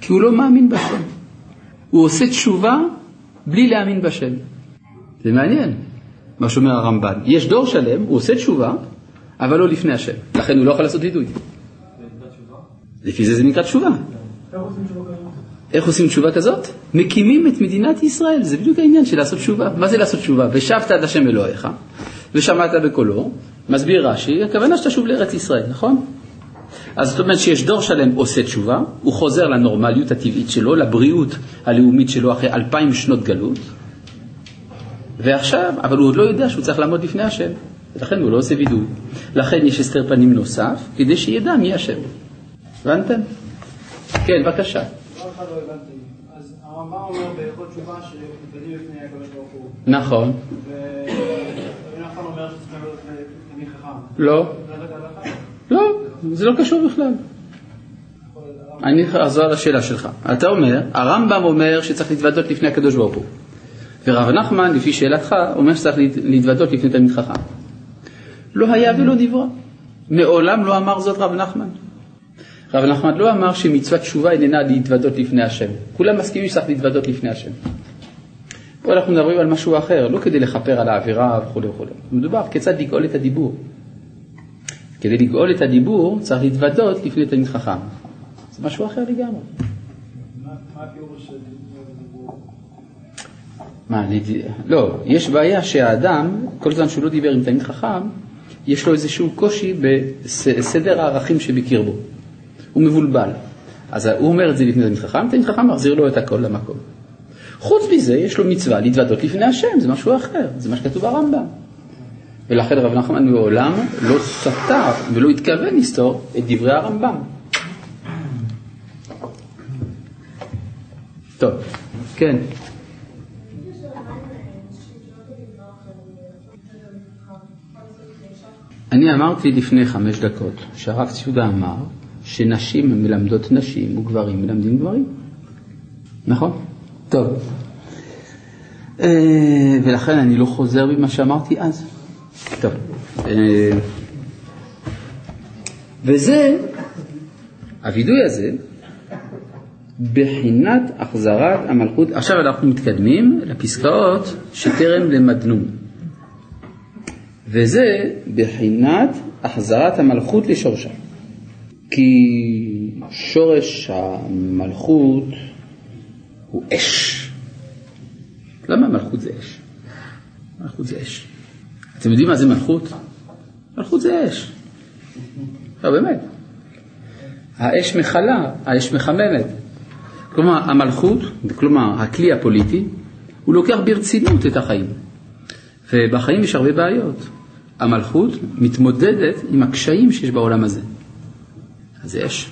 כי הוא לא מאמין בשם. הוא עושה תשובה בלי להאמין בשם. זה מעניין, מה שאומר הרמב"ן. יש דור שלם, הוא עושה תשובה, אבל לא לפני השם. לכן הוא לא יכול לעשות וידוי. לפי זה זה נקרא תשובה. איך עושים תשובה כזאת? מקימים את מדינת ישראל, זה בדיוק העניין של לעשות תשובה. מה זה לעשות תשובה? ושבת עד השם אלוהיך, ושמעת בקולו, מסביר רש"י, הכוונה שתשוב לארץ ישראל, נכון? אז זאת אומרת שיש דור שלם עושה תשובה, הוא חוזר לנורמליות הטבעית שלו, לבריאות הלאומית שלו אחרי אלפיים שנות גלות, ועכשיו, אבל הוא עוד לא יודע שהוא צריך לעמוד לפני השם, ולכן הוא לא עושה וידוי. לכן יש הסתר פנים נוסף, כדי שידע מי השם. הבנתם? כן, בבקשה. לא הבנתי. אז הרמב"ם אומר בהלכות תשובה שמתוודעים לפני הקדוש ברוך הוא. נכון. לא, הלכה? לא, זה לא קשור בכלל. אני אחזור לשאלה שלך. אתה אומר, הרמב"ם אומר שצריך להתוודות לפני הקדוש ברוך הוא. ורב נחמן, לפי שאלתך, אומר שצריך להת- להתוודות לפני תלמיד חכם. לא היה ולא נברא. מעולם לא אמר זאת רב נחמן. רב נחמן לא אמר שמצוות תשובה איננה להתוודות לפני השם. כולם מסכימים שצריך להתוודות לפני השם. פה אנחנו מדברים על משהו אחר, לא כדי לכפר על העבירה וכו' וכו'. מדובר כיצד לגאול את הדיבור. כדי לגאול את הדיבור צריך להתוודות לפני תלמיד חכם. זה משהו אחר לגמרי. מה הפירוש של? מה, לד- לא, יש בעיה שהאדם, כל זמן שהוא לא דיבר עם תלמיד חכם, יש לו איזשהו קושי בסדר הערכים שבקרבו. הוא מבולבל. אז הוא אומר את זה לפני תלמיד חכם, תלמיד חכם מחזיר לו את הכל למקום. חוץ מזה, יש לו מצווה להתוודות לפני השם, זה משהו אחר, זה מה שכתוב ברמב"ם. ולכן רב נחמן מעולם לא סתר ולא התכוון לסתור את דברי הרמב"ם. טוב, כן. אני אמרתי לפני חמש דקות שהרב ציודה אמר שנשים מלמדות נשים וגברים מלמדים גברים. נכון? טוב. אה, ולכן אני לא חוזר ממה שאמרתי אז. טוב. אה, וזה, הווידוי הזה, בחינת החזרת המלכות. עכשיו אנחנו מתקדמים לפסקאות שטרם למדנו. וזה בחינת החזרת המלכות לשורשה. כי שורש המלכות הוא אש. למה מלכות זה אש? מלכות זה אש. אתם יודעים מה זה מלכות? מלכות זה אש. לא, באמת. האש מכלה, האש מחממת. כלומר, המלכות, כלומר, הכלי הפוליטי, הוא לוקח ברצינות את החיים. ובחיים יש הרבה בעיות. המלכות מתמודדת עם הקשיים שיש בעולם הזה. אז אש.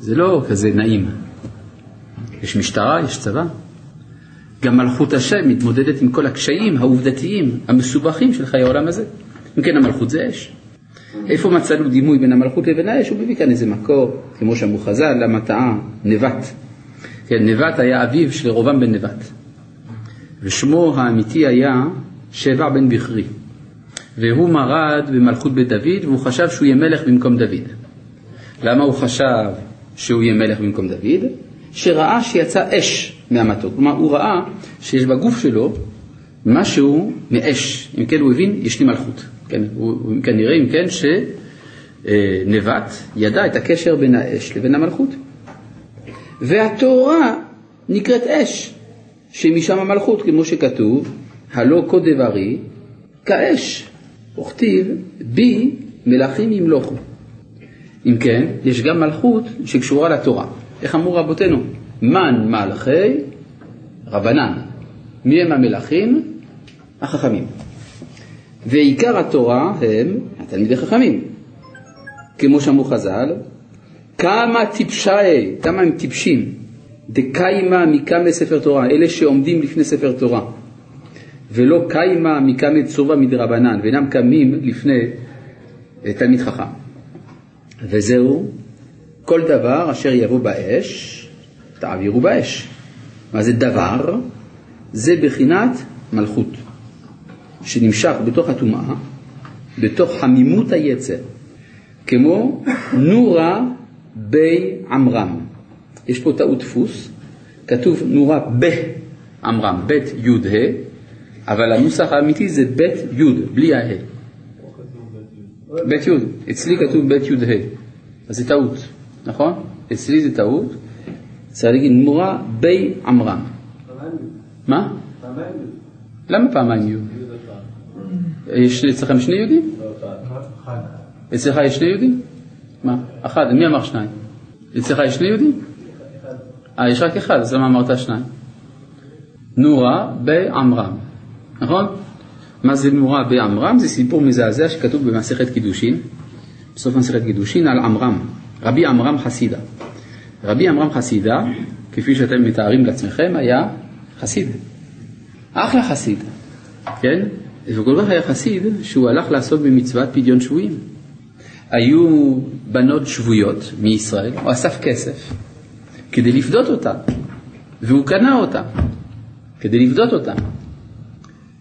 זה לא כזה נעים. יש משטרה, יש צבא. גם מלכות השם מתמודדת עם כל הקשיים העובדתיים, המסובכים של חיי העולם הזה. אם כן, המלכות זה אש. איפה מצאנו דימוי בין המלכות לבין האש? הוא מביא כאן איזה מקור, כמו שאמרו חז"ל, למה טעה נבט. כן, נבט היה אביו של רובם בן נבט. ושמו האמיתי היה שבע בן בכרי. והוא מרד במלכות בית דוד, והוא חשב שהוא יהיה מלך במקום דוד. למה הוא חשב שהוא יהיה מלך במקום דוד? שראה שיצא אש מהמתוק. כלומר, הוא ראה שיש בגוף שלו משהו מאש. אם כן, הוא הבין, יש לי מלכות. כן, הוא כנראה, אם כן, שנבט ידע את הקשר בין האש לבין המלכות. והתורה נקראת אש, שמשם המלכות, כמו שכתוב, הלא כה דברי כאש, וכתיב בי מלכים ימלוכו. אם כן, יש גם מלכות שקשורה לתורה. איך אמרו רבותינו? מן מלכי רבנן. מי הם המלכים? החכמים. ועיקר התורה הם התלמידי חכמים. כמו שאמרו חז"ל, כמה טיפשי, כמה הם טיפשים, דקיימה מקמא ספר תורה, אלה שעומדים לפני ספר תורה, ולא קיימה מקמא צורבה מדרבנן, ואינם קמים לפני תלמיד חכם. וזהו, כל דבר אשר יבוא באש, תעבירו באש. מה זה דבר? זה בחינת מלכות, שנמשך בתוך הטומאה, בתוך חמימות היצר, כמו נורה בי עמרם. יש פה טעות דפוס, כתוב נורה בעמרם, בית יוד ה', אבל הנוסח האמיתי זה בית יוד, בלי הה. בית יוד, אצלי כתוב בית יוד ה', אז זה טעות, נכון? אצלי זה טעות, צריך להגיד נורה בי עמרם. מה? למה פעמיים יוד? יש אצלכם שני יהודים? אצלך יש שני יהודים? מה? אחד, מי אמר שניים? אצלך יש שני יהודים? אה, יש רק אחד, אז למה אמרת שניים? נורה בעמרם, נכון? מה זה נורה בעמרם? זה סיפור מזעזע שכתוב במסכת קידושין, בסוף מסכת קידושין, על עמרם, רבי עמרם חסידה. רבי עמרם חסידה, כפי שאתם מתארים לעצמכם, היה חסיד. אחלה חסיד, כן? וכל כך היה חסיד שהוא הלך לעסוק במצוות פדיון שבויים. היו בנות שבויות מישראל, הוא אסף כסף כדי לפדות אותן, והוא קנה אותן כדי לפדות אותן.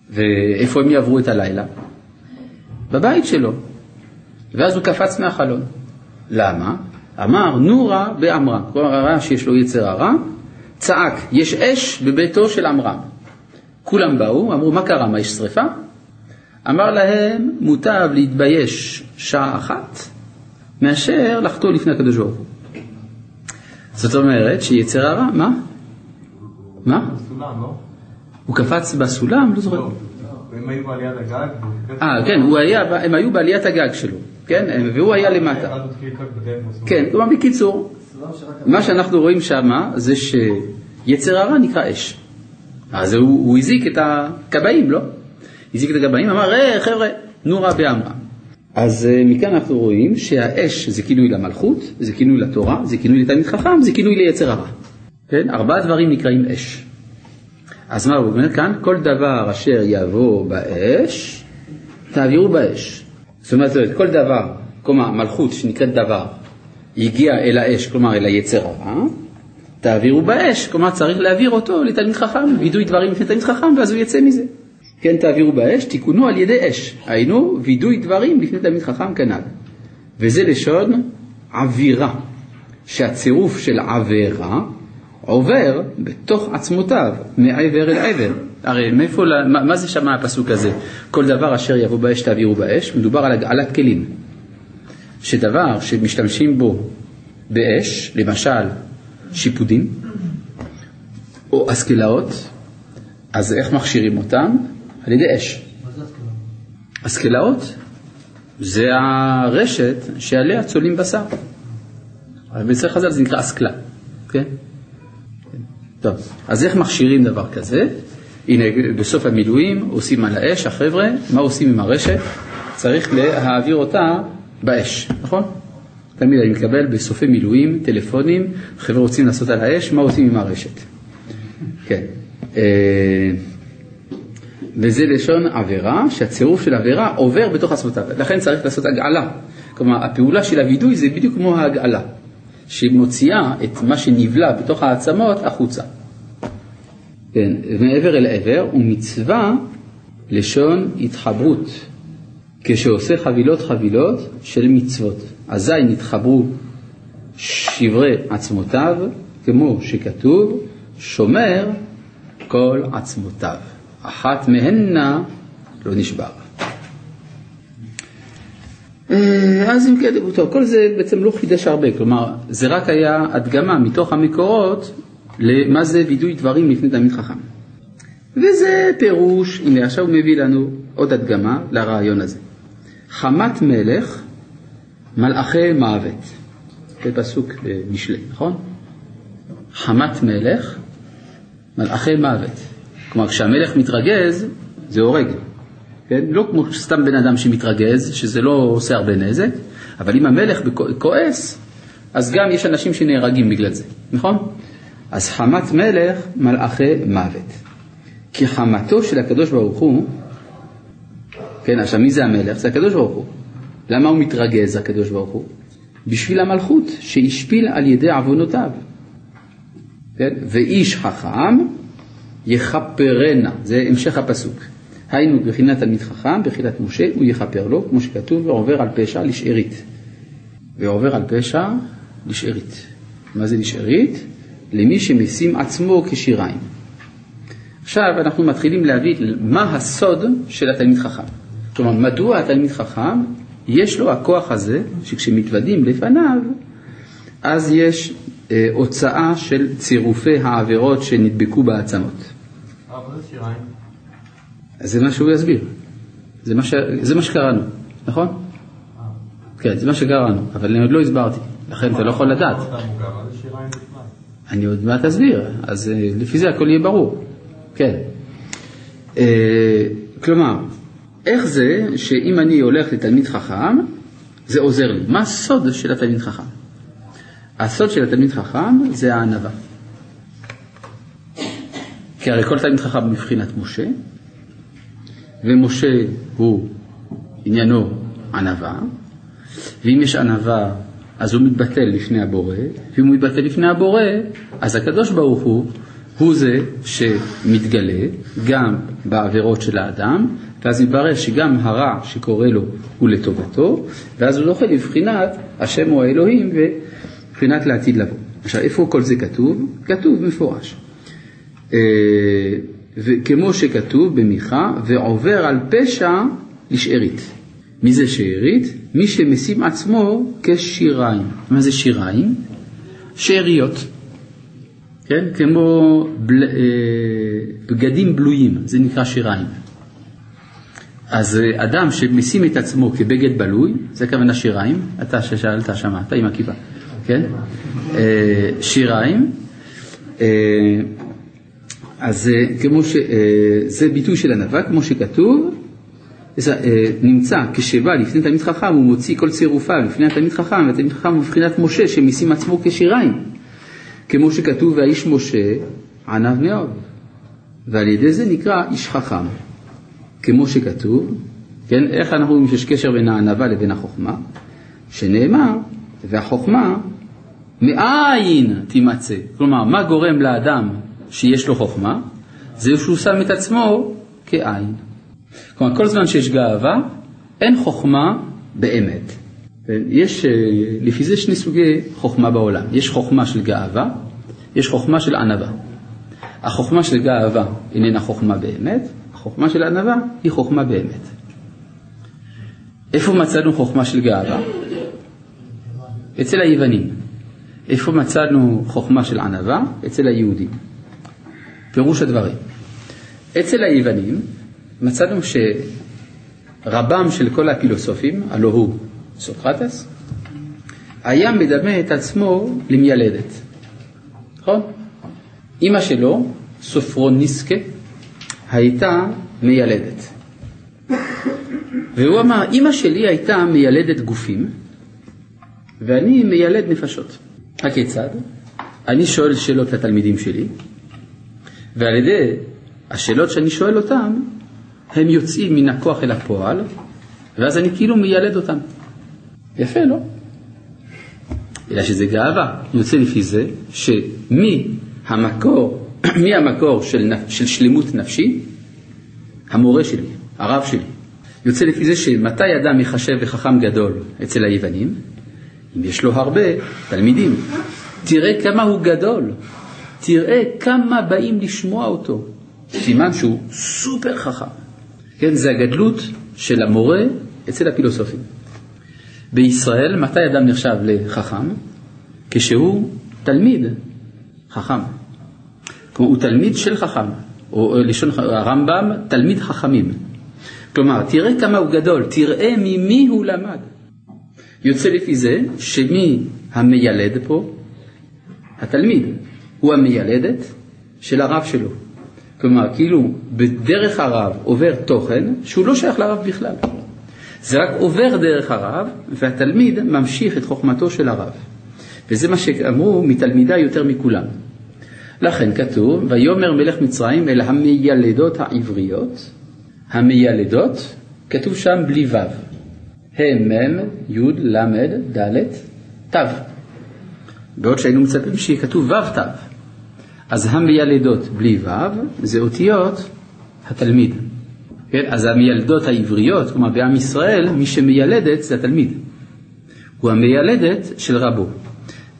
ואיפה הם יעברו את הלילה? בבית שלו. ואז הוא קפץ מהחלון. למה? אמר נורה בעמרם, כלומר הרע שיש לו יצר הרע, צעק, יש אש בביתו של עמרם. כולם באו, אמרו, מה קרה, מה, יש שרפה? אמר להם, מוטב להתבייש שעה אחת מאשר לחטוא לפני הקדוש ברוך הוא. זאת אומרת שיצר הרע, מה? מה? סולם, לא? הוא קפץ בסולם? לא זוכר. לא. הם היו בעליית הגג. אה, כן, הם היו בעליית הגג שלו, כן? והוא היה למטה. כן, כלומר בקיצור, מה שאנחנו רואים שם זה שיצר הרע נקרא אש. אז הוא, הזיק את הכבאים, לא? הזיק את הכבאים, אמר, אה, חבר'ה, נו רע בעמרם. אז אה, מכאן אנחנו רואים שהאש זה כינוי למלכות, זה כינוי לתורה, זה כינוי לתלמיד חכם, זה כינוי ליצר הרע. כן? ארבעה דברים נקראים אש. אז מה הוא אומר כאן? כל דבר אשר יבוא באש, תעבירו באש. זאת אומרת, כל דבר, כלומר מלכות שנקראת דבר, הגיע אל האש, כלומר אל היצר הרע, תעבירו באש, כלומר צריך להעביר אותו לתלמיד חכם, וידוי דברים לפני תלמיד חכם ואז הוא יצא מזה. כן תעבירו באש, תיקונו על ידי אש, היינו וידוי דברים לפני תלמיד חכם כנ"ל. וזה לשון עבירה, שהצירוף של עבירה עובר בתוך עצמותיו, מעבר אל עבר. הרי מאיפה, מה, מה זה שם הפסוק הזה? כל דבר אשר יבוא באש תעבירו באש, מדובר על הגעלת כלים. שדבר שמשתמשים בו באש, למשל שיפודים או אסקלאות, אז איך מכשירים אותם? על ידי אש. מה זה? אסקלאות זה הרשת שעליה צולעים בשר. בישראל חז"ל זה נקרא אסקלה, כן? טוב, אז איך מכשירים דבר כזה? הנה, בסוף המילואים עושים על האש, החבר'ה, מה עושים עם הרשת? צריך להעביר אותה באש, נכון? תמיד אני מקבל בסופי מילואים, טלפונים, חבר'ה רוצים לעשות על האש, מה עושים עם הרשת? כן. אה, וזה לשון עבירה, שהצירוף של עבירה עובר בתוך עצמותיו, לכן צריך לעשות הגעלה. כלומר, הפעולה של הווידוי זה בדיוק כמו ההגעלה, שמוציאה את מה שנבלע בתוך העצמות החוצה. כן, מעבר אל עבר, ומצווה לשון התחברות, כשעושה חבילות חבילות של מצוות. אזי נתחברו שברי עצמותיו, כמו שכתוב, שומר כל עצמותיו. אחת מהנה לא נשבר. אה, אז אם כן, טוב, כל זה בעצם לא חידש הרבה, כלומר, זה רק היה הדגמה מתוך המקורות למה זה וידוי דברים לפני תלמיד חכם. וזה פירוש, הנה עכשיו הוא מביא לנו עוד הדגמה לרעיון הזה. חמת מלך מלאכי מוות. זה פסוק במשלי, נכון? חמת מלך מלאכי מוות. כלומר, כשהמלך מתרגז, זה הורג. כן? לא כמו סתם בן אדם שמתרגז, שזה לא עושה הרבה נזק, אבל אם המלך כועס, אז גם יש אנשים שנהרגים בגלל זה, נכון? אז חמת מלך מלאכי מוות. כי חמתו של הקדוש ברוך הוא, כן, עכשיו מי זה המלך? זה הקדוש ברוך הוא. למה הוא מתרגז, הקדוש ברוך הוא? בשביל המלכות שהשפיל על ידי עוונותיו. כן? ואיש חכם יכפרנה, זה המשך הפסוק. היינו בחינת תלמיד חכם, בחינת משה, הוא יכפר לו, כמו שכתוב, ועובר על פשע לשארית. ועובר על פשע לשארית. מה זה לשארית? למי שמשים עצמו כשיריים. עכשיו אנחנו מתחילים להבין מה הסוד של התלמיד חכם. כלומר, מדוע התלמיד חכם, יש לו הכוח הזה, שכשמתוודים לפניו, אז יש אה, הוצאה של צירופי העבירות שנדבקו בעצמות. אבל זה שיריים. אז זה מה שהוא יסביר. זה מה, ש... זה מה שקראנו, נכון? כן, זה מה שקראנו, אבל אני עוד לא הסברתי, לכן אתה לא יכול לדעת. אני עוד מעט אסביר, אז אה, לפי זה הכל יהיה ברור. כן. אה, כלומר, איך זה שאם אני הולך לתלמיד חכם, זה עוזר לי? מה הסוד של התלמיד חכם? הסוד של התלמיד חכם זה הענווה. כי הרי כל תלמיד חכם מבחינת משה, ומשה הוא עניינו ענווה, ואם יש ענווה אז הוא מתבטל לפני הבורא, ואם הוא מתבטל לפני הבורא, אז הקדוש ברוך הוא הוא זה שמתגלה גם בעבירות של האדם, ואז מתברר שגם הרע שקורה לו הוא לטובתו, ואז הוא זוכה לבחינת השם הוא האלוהים ובחינת לעתיד לבוא. עכשיו, איפה כל זה כתוב? כתוב במפורש. וכמו שכתוב במיכה, ועובר על פשע לשארית. מי זה שארית? מי שמשים עצמו כשיריים. מה זה שיריים? שאריות. כן? כמו בל... אה, בגדים בלויים, זה נקרא שיריים. אז אה, אדם שמשים את עצמו כבגד בלוי, זה הכוונה שיריים, אתה ששאלת, שמעת עם הכיפה, כן? אה, שיריים, אז כמו ש... זה ביטוי של ענווה, כמו שכתוב, נמצא כשבא לפני תלמיד חכם הוא מוציא כל צירופיו לפני התלמיד חכם, והתלמיד חכם הוא משה שמשים עצמו כשיריים. כמו שכתוב והאיש משה ענב מאוד, ועל ידי זה נקרא איש חכם. כמו שכתוב, כן, איך אנחנו רואים שיש קשר בין הענווה לבין החוכמה? שנאמר, והחוכמה מאין תימצא. כלומר, מה גורם לאדם שיש לו חוכמה? זה שהוא שם את עצמו כעין. כלומר, כל זמן שיש גאווה, אין חוכמה באמת. יש אה, לפי זה שני סוגי חוכמה בעולם. יש חוכמה של גאווה, יש חוכמה של ענווה. החוכמה של גאווה איננה חוכמה באמת, החוכמה של ענווה היא חוכמה באמת. איפה מצאנו חוכמה של גאווה? אצל היוונים. איפה מצאנו חוכמה של ענווה? אצל היהודים. פירוש הדברים. אצל היוונים מצאנו שרבם של כל הפילוסופים, הלא הוא סוקרטס, היה מדמה את עצמו למיילדת, נכון? אימא שלו, סופרוניסקה, הייתה מיילדת. והוא אמר, אימא שלי הייתה מיילדת גופים, ואני מיילד נפשות. הכיצד? אני שואל שאלות לתלמידים שלי, ועל ידי השאלות שאני שואל אותם, הם יוצאים מן הכוח אל הפועל, ואז אני כאילו מיילד אותם. יפה, לא? אלא שזה גאווה. יוצא לפי זה שמי המקור, מי המקור של, של שלמות נפשי? המורה שלי, הרב שלי. יוצא לפי זה שמתי אדם יחשב לחכם גדול אצל היוונים? אם יש לו הרבה תלמידים. תראה כמה הוא גדול, תראה כמה באים לשמוע אותו. סימן שהוא סופר חכם. כן, זה הגדלות של המורה אצל הפילוסופים. בישראל, מתי אדם נחשב לחכם? כשהוא תלמיד חכם. כלומר, הוא תלמיד של חכם, או לשון הרמב"ם, תלמיד חכמים. כלומר, תראה כמה הוא גדול, תראה ממי הוא למד. יוצא לפי זה שמי המיילד פה? התלמיד. הוא המיילדת של הרב שלו. כלומר, כאילו בדרך הרב עובר תוכן שהוא לא שייך לרב בכלל. זה רק עובר דרך הרב, והתלמיד ממשיך את חוכמתו של הרב. וזה מה שאמרו מתלמידה יותר מכולם. לכן כתוב, ויאמר מלך מצרים אל המיילדות העבריות, המיילדות, כתוב שם בלי ו', ה' מ' י' ל' ד' ת', בעוד שהיינו מצפים שיהיה כתוב ו' ת'. אז המיילדות בלי ו' זה אותיות התלמיד. כן? אז המיילדות העבריות, כלומר בעם ישראל, מי שמיילדת זה התלמיד. הוא המיילדת של רבו.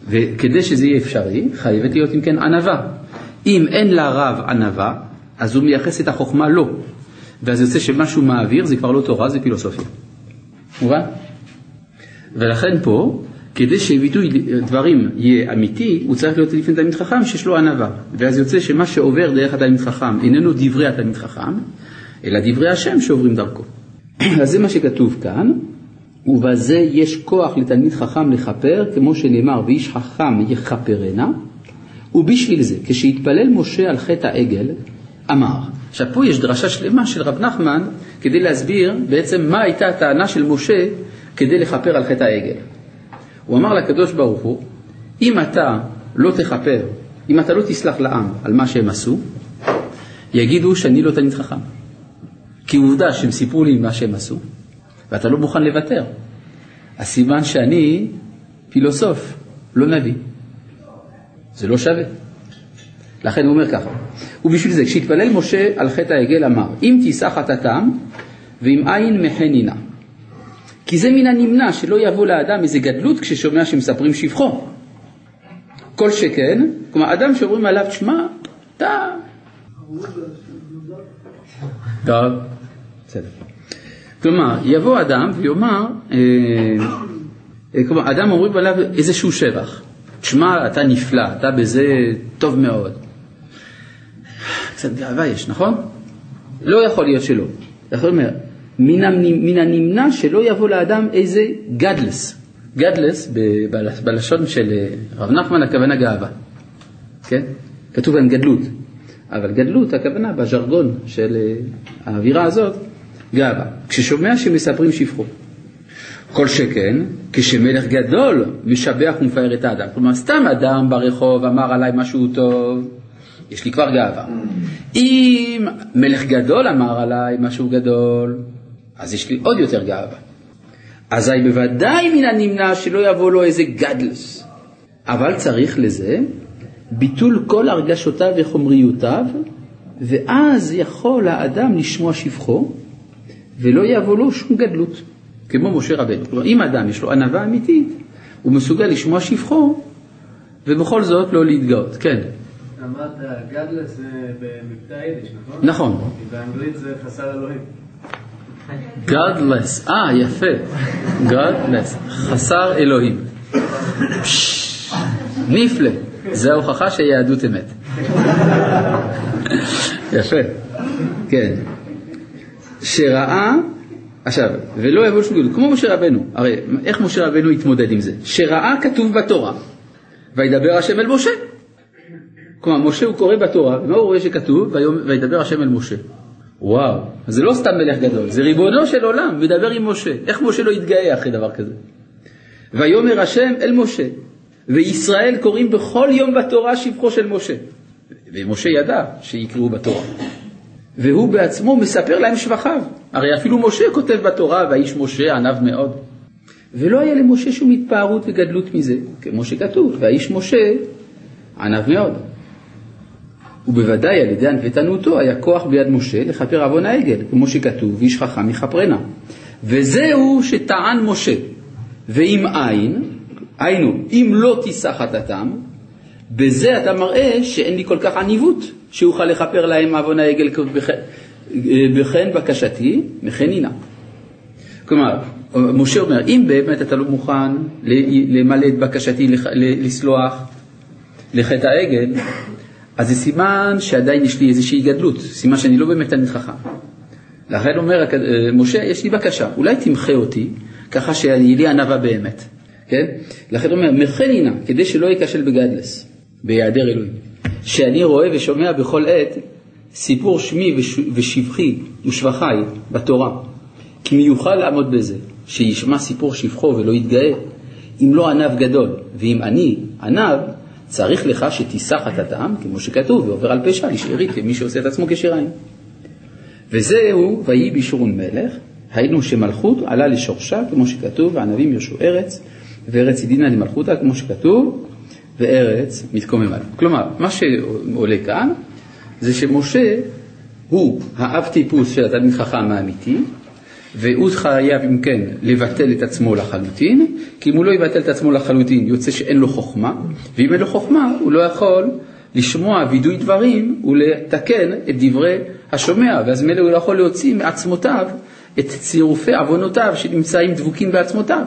וכדי שזה יהיה אפשרי, חייבת להיות אם כן ענווה. אם אין לרב ענווה, אז הוא מייחס את החוכמה לו. ואז יוצא שמה שהוא מעביר זה כבר לא תורה, זה פילוסופיה. מובן? ולכן פה, כדי שביטוי דברים יהיה אמיתי, הוא צריך להיות לפני תלמיד חכם שיש לו ענווה. ואז יוצא שמה שעובר דרך התלמיד חכם איננו דברי התלמיד חכם, אלא דברי השם שעוברים דרכו. אז זה מה שכתוב כאן, ובזה יש כוח לתלמיד חכם לכפר, כמו שנאמר, ואיש חכם יכפרנה, ובשביל זה, כשהתפלל משה על חטא העגל, אמר. עכשיו פה יש דרשה שלמה של רב נחמן כדי להסביר בעצם מה הייתה הטענה של משה כדי לכפר על חטא העגל. הוא אמר לקדוש ברוך הוא, אם אתה לא תכפר, אם אתה לא תסלח לעם על מה שהם עשו, יגידו שאני לא תלמיד חכם. כי עובדה שהם סיפרו לי מה שהם עשו, ואתה לא מוכן לוותר. הסימן שאני פילוסוף, לא נביא. זה לא שווה. לכן הוא אומר ככה, ובשביל זה כשהתפלל משה על חטא העגל אמר, אם תישא חטאתם ואם אין מחנינה. כי זה מן הנמנע שלא יבוא לאדם איזה גדלות כששומע שמספרים שבחו. כל שכן, כלומר אדם שאומרים עליו, שמע, אתה... טוב, בסדר. כלומר, יבוא אדם ויאמר, אה, אה, כלומר, אדם אומרים עליו איזשהו שבח. תשמע, אתה נפלא, אתה בזה טוב מאוד. קצת גאווה יש, נכון? לא יכול להיות שלא. יכול אומר, מן, מן הנמנע שלא יבוא לאדם איזה גדלס. גדלס, בלשון של אה, רב נחמן הכוונה גאווה, כן? כתוב כאן גדלות, אבל גדלות הכוונה בז'רגון של אה, האווירה הזאת, גאווה. כששומע שמספרים שבחו. כל שכן, כשמלך גדול משבח ומפאר את האדם. כלומר, סתם אדם ברחוב אמר עליי משהו טוב, יש לי כבר גאווה. אם מלך גדול אמר עליי משהו גדול, אז יש לי עוד יותר גאווה. אזי בוודאי מן הנמנע שלא יבוא לו איזה גדלס. אבל צריך לזה ביטול כל הרגשותיו וחומריותיו, ואז יכול האדם לשמוע שבחו, ולא יבוא לו שום גדלות, כמו משה רבנו. כלומר, אם אדם יש לו ענווה אמיתית, הוא מסוגל לשמוע שבחו, ובכל זאת לא להתגאות. כן. אמרת גדלס זה במבטא יידיש, נכון? נכון. באנגלית זה חסר אלוהים. Godless, אה יפה, Godless, חסר אלוהים. נפלא, זה ההוכחה שיהדות אמת. יפה, כן. שראה, עכשיו, ולא יבוא שום גדול, כמו משה רבנו, הרי איך משה רבנו התמודד עם זה? שראה כתוב בתורה, וידבר השם אל משה. כלומר, משה הוא קורא בתורה, ומה הוא רואה שכתוב? וידבר השם אל משה. וואו, זה לא סתם מלך גדול, זה ריבונו של עולם, מדבר עם משה. איך משה לא יתגאה אחרי דבר כזה? ויאמר השם אל משה, וישראל קוראים בכל יום בתורה שבחו של משה. ומשה ידע שיקראו בתורה. והוא בעצמו מספר להם שבחיו. הרי אפילו משה כותב בתורה, והאיש משה ענב מאוד. ולא היה למשה שום התפארות וגדלות מזה, כמו שכתוב, והאיש משה ענב מאוד. ובוודאי על ידי ענוותנותו היה כוח ביד משה לכפר עוון העגל, כמו שכתוב, איש חכם יכפרנה. וזהו שטען משה, ואם אין, היינו, אם לא תישא חטאתם, בזה אתה מראה שאין לי כל כך עניבות, שאוכל לכפר להם עוון העגל בכן בקשתי, מכן הנה. כלומר, משה אומר, אם באמת אתה לא מוכן למלא את בקשתי לסלוח לחטא העגל, אז זה סימן שעדיין יש לי איזושהי גדלות, סימן שאני לא באמת תלמיד חכם. לכן אומר אה, משה, יש לי בקשה, אולי תמחה אותי, ככה שיהיה לי ענווה באמת, כן? לכן אומר, מחנינה, כדי שלא ייכשל בגדלס, בהיעדר אלוהים. שאני רואה ושומע בכל עת סיפור שמי ושבחי ושבחיי בתורה, כי מיוחד לעמוד בזה, שישמע סיפור שבחו ולא יתגאה, אם לא ענב גדול, ואם אני ענב, צריך לך שתישא חטאתם, כמו שכתוב, ועובר על פשע לשארית כמי שעושה את עצמו כשריים. וזהו, ויהי בישורון מלך, היינו שמלכות עלה לשורשה, כמו שכתוב, והענבים ירשו ארץ, וארץ ידינה למלכותה, כמו שכתוב, וארץ מתקומם עליו. כלומר, מה שעולה כאן, זה שמשה הוא האב טיפוס של התלמיד חכם האמיתי, והוא חייב אם כן לבטל את עצמו לחלוטין, כי אם הוא לא יבטל את עצמו לחלוטין יוצא שאין לו חוכמה, ואם אין לו חוכמה הוא לא יכול לשמוע וידוי דברים ולתקן את דברי השומע, ואז מילא הוא לא יכול להוציא מעצמותיו את צירופי עוונותיו שנמצאים דבוקים בעצמותיו.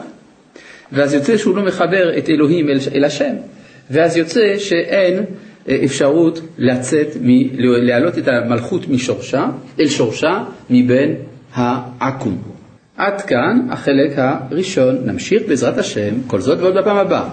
ואז יוצא שהוא לא מחבר את אלוהים אל, אל השם, ואז יוצא שאין אה, אפשרות לצאת, להעלות את המלכות משורשה, אל שורשה, מבין העכו"ם. עד כאן החלק הראשון. נמשיך בעזרת השם, כל זאת ועוד בפעם הבאה.